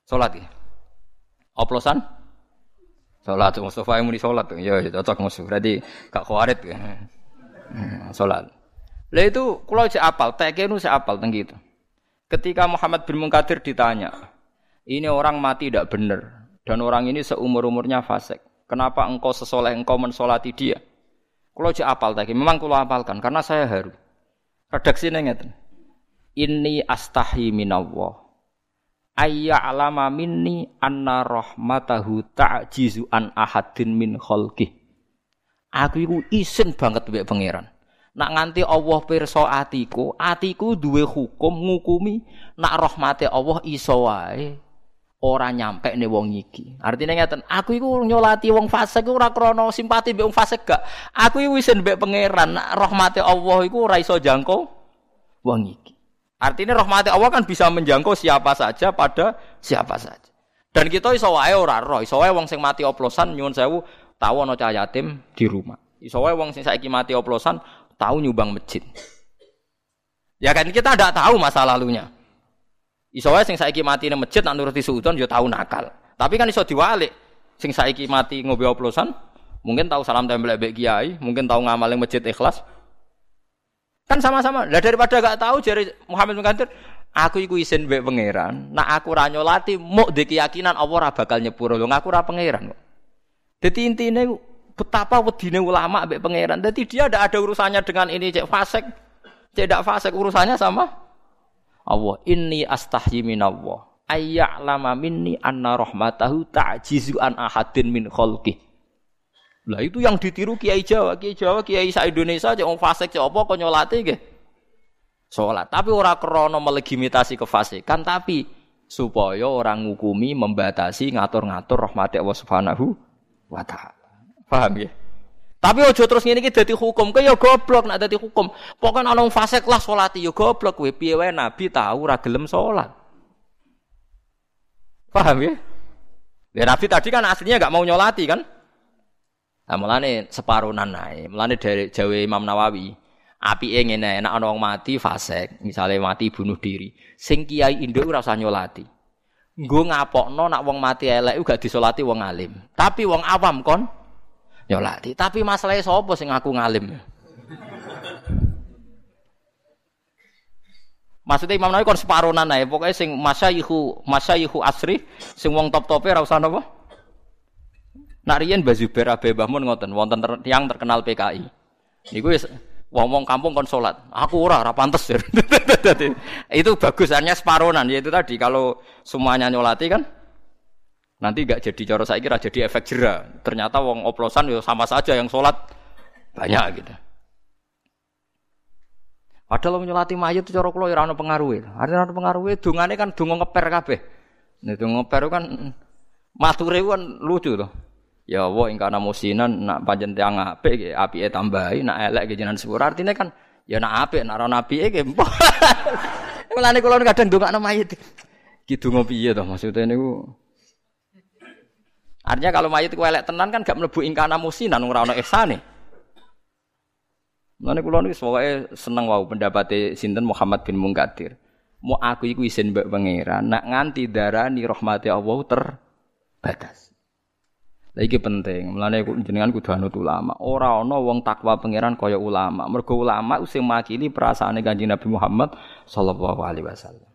Ya. Oplosan? Sholat. Mustafa yang muni sholat. Ya, ya cocok musuh. Berarti gak khawarit ya. Hmm, sholat. Lah itu kalau saya apal, TK itu saya apal tentang gitu. Ketika Muhammad bin Munkadir ditanya, ini orang mati tidak benar dan orang ini seumur umurnya fasik. Kenapa engkau sesoleh engkau mensolati dia? Kalau saya apal tadi, memang kalau apalkan karena saya haru. Redaksi ngeten inni astahi minallah ayya alama minni anna rahmatahu ta'jizu an ahadin min khalqi aku iku isin banget mbek pangeran nak nganti Allah pirsa atiku atiku duwe hukum ngukumi nak rahmate Allah iso wae ora nyampe nih wong iki. Artinya ngeten, aku iku nyolati wong fasik ora krana simpati mbek wong fasik gak. Aku iku isin mbek pangeran, nak rahmate Allah iku ora iso jangkau wong iki. Artinya rahmati Allah kan bisa menjangkau siapa saja pada siapa saja. Dan kita iso wae ora roh, iso wae wong sing mati oplosan nyuwun sewu tahu ana cah yatim di rumah. Iso wae wong sing saiki mati oplosan tahu nyumbang masjid. Ya kan kita tidak tahu masa lalunya. Iso wae sing saiki mati di masjid nak nuruti suudon yo tahu nakal. Tapi kan iso diwalik. Sing saiki mati ngobe oplosan mungkin tahu salam tempel mbek kiai, mungkin tahu ngamal masjid ikhlas, Kan sama-sama. Lah daripada gak tahu jari Muhammad bin aku iku isin mbek pangeran. Nak aku ra nyolati muk di keyakinan Allah ora bakal nyepuro. Lho aku ora pangeran kok. Dadi intine betapa wedine ulama mbek pangeran. Dadi dia tidak ada urusannya dengan ini cek fasik. Cek tidak fasik urusannya sama Allah. Inni astahyi minallah. Ayya'lama minni anna rahmatahu ta'jizu an ahadin min khalqih. Lah itu yang ditiru Kiai Jawa, Kiai Jawa, Kiai sa Indonesia cek wong fasik cek apa kok nyolate nggih. Salat, tapi ora krana melegitimasi kefasikan, tapi supaya orang ngukumi, membatasi, ngatur-ngatur rahmat Allah Subhanahu wa taala. Paham ya? Tapi ojo terus ngene iki dadi hukum, kaya goblok nek dadi hukum. Pokoke ana wong lah salati ya goblok kowe. Piye wae nabi tahu ora gelem. Paham ya? Ya Nabi tadi kan aslinya nggak mau nyolati kan? Nah, mulane separunan nae. Mulane dari Jawa Imam Nawawi, api ngene enak ana wong mati fasik, misalnya mati bunuh diri. Sing kiai Indo ora usah nyolati. Nggo ngapokno nak wong mati elek gak disolati wong alim. Tapi wong awam kon nyolati. Tapi masalahnya sapa sing aku ngalim? Maksudnya Imam Nawawi kon separunan nae. Pokoknya sing masyayihu masyayihu asri, sing wong top-tope ora usah? Nak riyen Mbah Zubair Abe ngoten wonten yang terkenal PKI. Niku wis wong-wong kampung kon salat. Aku ora ora pantes. <laughs> itu bagus hanya separonan yaitu tadi kalau semuanya nyolati kan nanti gak jadi cara saya kira jadi efek jera. Ternyata wong oplosan ya sama saja yang sholat banyak gitu. Padahal nyolati mayit cara kula ya ono pengaruhe. Artinya ono pengaruhe dungane kan donga ngeper kabeh. Nek donga ngeper kan mature kan lucu loh. Ya Allah ingkana musinan nak panjen tiang apik apike tambahi nak elek ge jenengan sepur. Artine kan ya nak apik nak ora apike ge. <laughs> Mulane kula kadang ndongakno mayit. Ki donga piye to maksudnya niku? Artinya kalau mayit ku elek tenan kan gak mlebu ingkana musinan ora ono ihsane. Mulane kula niku pokoke seneng wau pendapate sinten Muhammad bin Munkadir. Mau aku iku isin mbak pangeran, nak nganti darani rahmati Allah terbatas. Lah iki penting. Mulane jenengan kudu anut ulama. Ora ana wong takwa pangeran kaya ulama. Mergo ulama sing makili perasaane Kanjeng Nabi Muhammad sallallahu alaihi wasallam.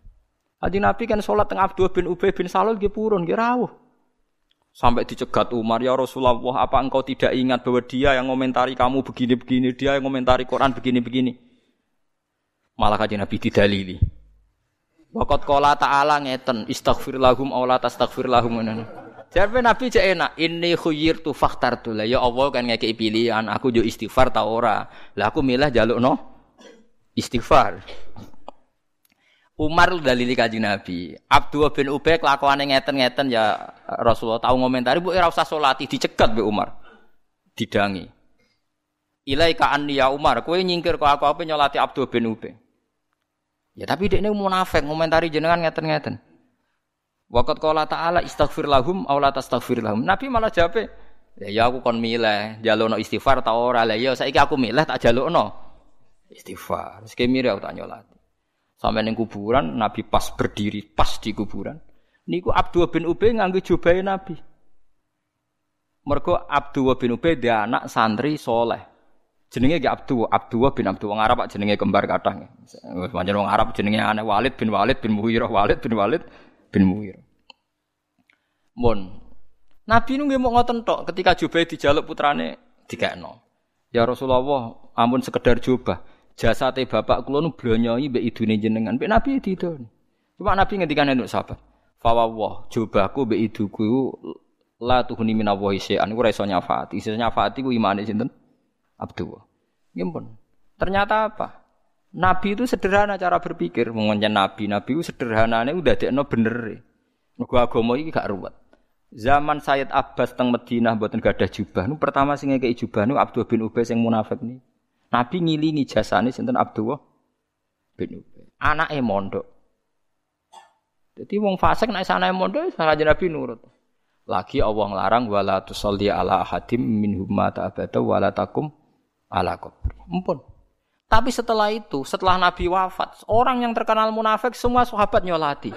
Kanjeng Nabi kan salat teng Abdul bin Ubay bin Salul nggih purun nggih rawuh. Sampai dicegat Umar, ya Rasulullah, apa engkau tidak ingat bahwa dia yang komentari kamu begini-begini, dia yang komentari Quran begini-begini. Malah kajian Nabi didalili. Wakat kola ta'ala ngeten, istaghfir lahum, awla tastaghfir lahum. Jadi Nabi cek enak, ini khuyir tu faktar tu lah. Ya Allah kan ngekei pilihan, aku jo istighfar tau ora. Lah aku milih jaluk no istighfar. Umar dalili kaji Nabi. Abdul bin Ubay kelakuan ngeten-ngeten ya Rasulullah tahu ngomentari bu era usah dicegat be Umar. Didangi. Ilaika anni ya Umar, kowe nyingkir kok aku apa nyolati Abdul bin Ubay. Ya tapi dia ini munafik ngomentari jenengan ngeten-ngeten. Waqat qala ta'ala istaghfir lahum aw la tastaghfir lahum. Nabi malah jawab, ya, ya aku kon milih, jalukno istighfar ta ora. Lah ya saiki aku milih tak jalukno istighfar. Sik mire aku tak nyolati. Sampai ning kuburan Nabi pas berdiri pas di kuburan. Niku Abdul bin Ubay nganggo jubahe Nabi. Mergo Abdul bin Ubay dia anak santri soleh. Jenenge gak Abdul, Abdul bin Abdul wong Arab jenenge kembar kathah. Wis pancen wong Arab jenenge anak Walid bin Walid bin Muhirah Walid bin Walid bin Muir. Mon. Nabi nu nggih mau ngoten tok ketika Jubair dijaluk putrane dikekno. Ya Rasulullah, ampun sekedar jubah. Jasate bapak kula nu blonyoi mbek idune jenengan. Mbek Nabi didon. Cuma Nabi ngendikan untuk sahabat. Fawawah, jubahku mbek iduku la tuhuni minallahi syai'an iku ora iso nyafaati. Iso nyafaati ku imane sinten? Abdul. Nggih Ternyata apa? Nabi itu sederhana cara berpikir, mengenai nabi. Nabi itu sederhananya udah dekno bener. Mergo agama iki gak ruwet. Zaman Sayyid Abbas teng Madinah mboten gadah jubah. Nu pertama sing ngekeki jubah nu Abdul bin Ubay sing munafik nih. Nabi ngilingi jasane sinten Abdul bin Ubay. Anake mondok. Jadi wong fasik nek sanane mondok salah Nabi nurut. Lagi Allah nglarang wala tusalli ala hadim minhum mata abada wala takum ala kubri. Mumpun. Tapi setelah itu, setelah Nabi wafat, orang yang terkenal munafik semua sahabat nyolati.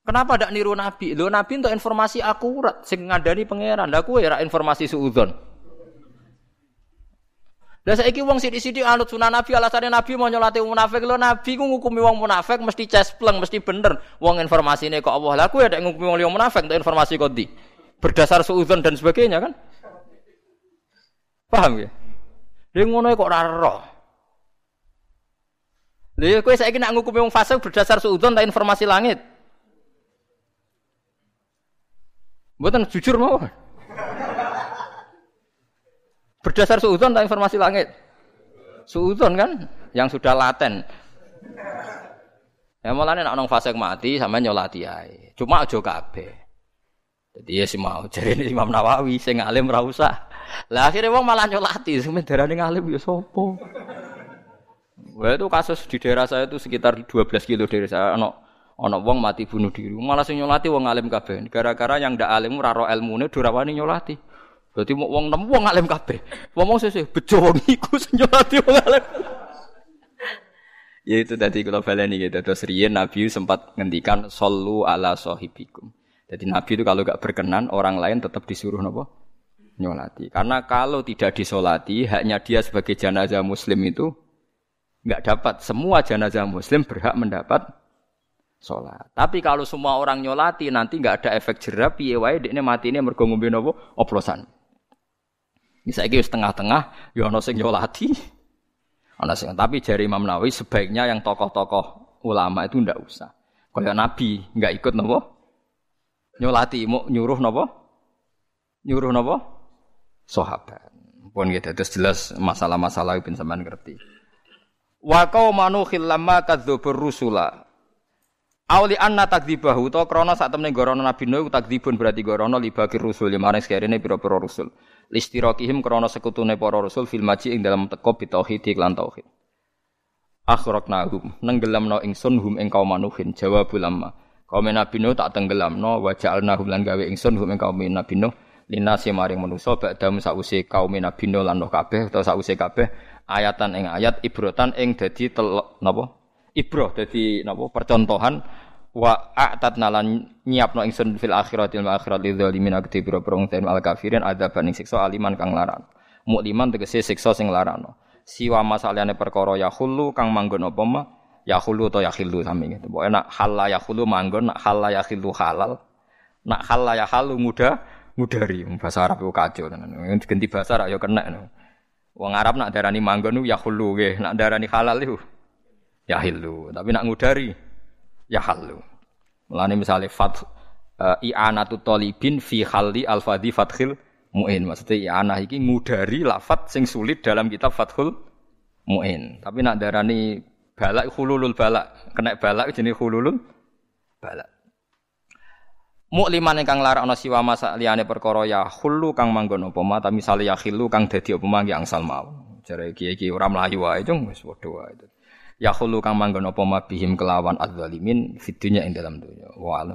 Kenapa tidak niru Nabi? Lo Nabi untuk informasi akurat, sing ngadani pangeran. Lah kowe ora informasi suudzon. Lah saiki wong sithik-sithik anut sunah Nabi alasannya Nabi mau nyolati munafik. Lo Nabi ku ngukumi wong munafik mesti cespleng, mesti bener. Wong informasinya kok Allah. Lah kowe ada ngukumi wong munafik untuk informasi kok di. Berdasar suudzon dan sebagainya kan? Paham ya? Dia ngono kok ora roh. Lha kowe saiki nak ngukumi wong fasik berdasar suudzon ta informasi langit. Mboten jujur mau. Berdasar suudzon ta informasi langit. Suudzon kan yang sudah laten. Ya mulane nek nang fasik mati sampean nyolati ae. Cuma aja kabeh. Jadi ya sih mau jadi ini Imam Nawawi sing alim ra usah. Lah akhirnya wong malah nyolati, sampe darane ngalim ya sapa? Wah itu kasus di daerah saya itu sekitar 12 kilo dari saya. Ono ono wong mati bunuh diri. Malah sing nyolati wong alim kabeh. Gara-gara yang ndak alim ora ro ilmune durawani nyolati. Berarti mau wong nemu wong alim kabeh. Wong sesuk bejo wong iku sing nyolati wong alim. ya itu tadi kalau baleni gitu. Terus riyen Nabi sempat ngendikan sallu ala sahibikum. Jadi Nabi itu kalau gak berkenan orang lain tetap disuruh nopo nyolati. Karena kalau tidak disolati, haknya dia sebagai jenazah muslim itu nggak dapat. Semua jenazah muslim berhak mendapat sholat. Tapi kalau semua orang nyolati nanti nggak ada efek jerah piye wae dekne mati ini mergo ngombe napa oplosan. Ini saya kira setengah-tengah ya ana sing nyolati. Ana sing tapi jari Imam Nawawi sebaiknya yang tokoh-tokoh ulama itu ndak usah. Kayak Nabi nggak ikut napa? Nyolati mau nyuruh napa? Nyuruh napa? Sahabat. Pun gitu terus jelas masalah-masalah itu sampean ngerti. Wa qaumanu khillamma kadzdzubur rusula. Auli anna takdzibahu to krana sak temene gorono Nabi Nuh takdzibun berarti gorono libakir rusul yang maring sekerene pira-pira rusul. Listirokihim krana sekutune para rasul fil maji ing dalam teko bitauhid lan tauhid. Akhraqnahum nenggelamno ingsun hum ing kaum manuhin jawab ulama. Kaum Nabi Nuh tak tenggelamno wa ja'alnahum lan gawe ingsun hum ing kaum Nabi Nuh linasi maring manusa ba'dam sause kaum Nabi Nuh lan kabeh utawa sause kabeh ayatan ing ayat ibrotan ing dadi telok napa? Ibroh dadi napa? Percontohan. Wa a'tat nalan nyiapno ingsun fil akhiratil akhirat lil zalimin akti biro prong ten al kafirin adaban ing siksa aliman kang laran mukliman tegese siksa sing larano siwa masalahane perkara ya khulu kang manggon apa mah ya khulu to ya khilu sami gitu. Pokoke nak halal ya khulu manggon nak halal ya khilu halal. Nak halal ya halu muda mudari. Bahasa Arab itu kacau tenan. Ganti bahasa Arab ya kena Wong Arab nak darani manggon ya khulu nggih, nak darani halal itu ya hilu. Tapi nak ngudari ya halu. Mulane misalnya fat uh, i'anatu talibin fi khalli al-fadhi fathil mu'in. Maksudnya i'anah iki ngudari lafat sing sulit dalam kitab Fathul Mu'in. Tapi nak darani balak khululul balak, kena balak jenis khululul balak. Mukliman ingkang larakna siwa masa liyane perkara ya khulu kang manggon apa ma ta misale ya khilu kang dadi apa ma angsal mau. Jare iki iki ora mlayu wae cung wis padha wae. Ya khulu kang manggon apa ma bihim kelawan adzalimin fitunya ing dalam dunya. Wa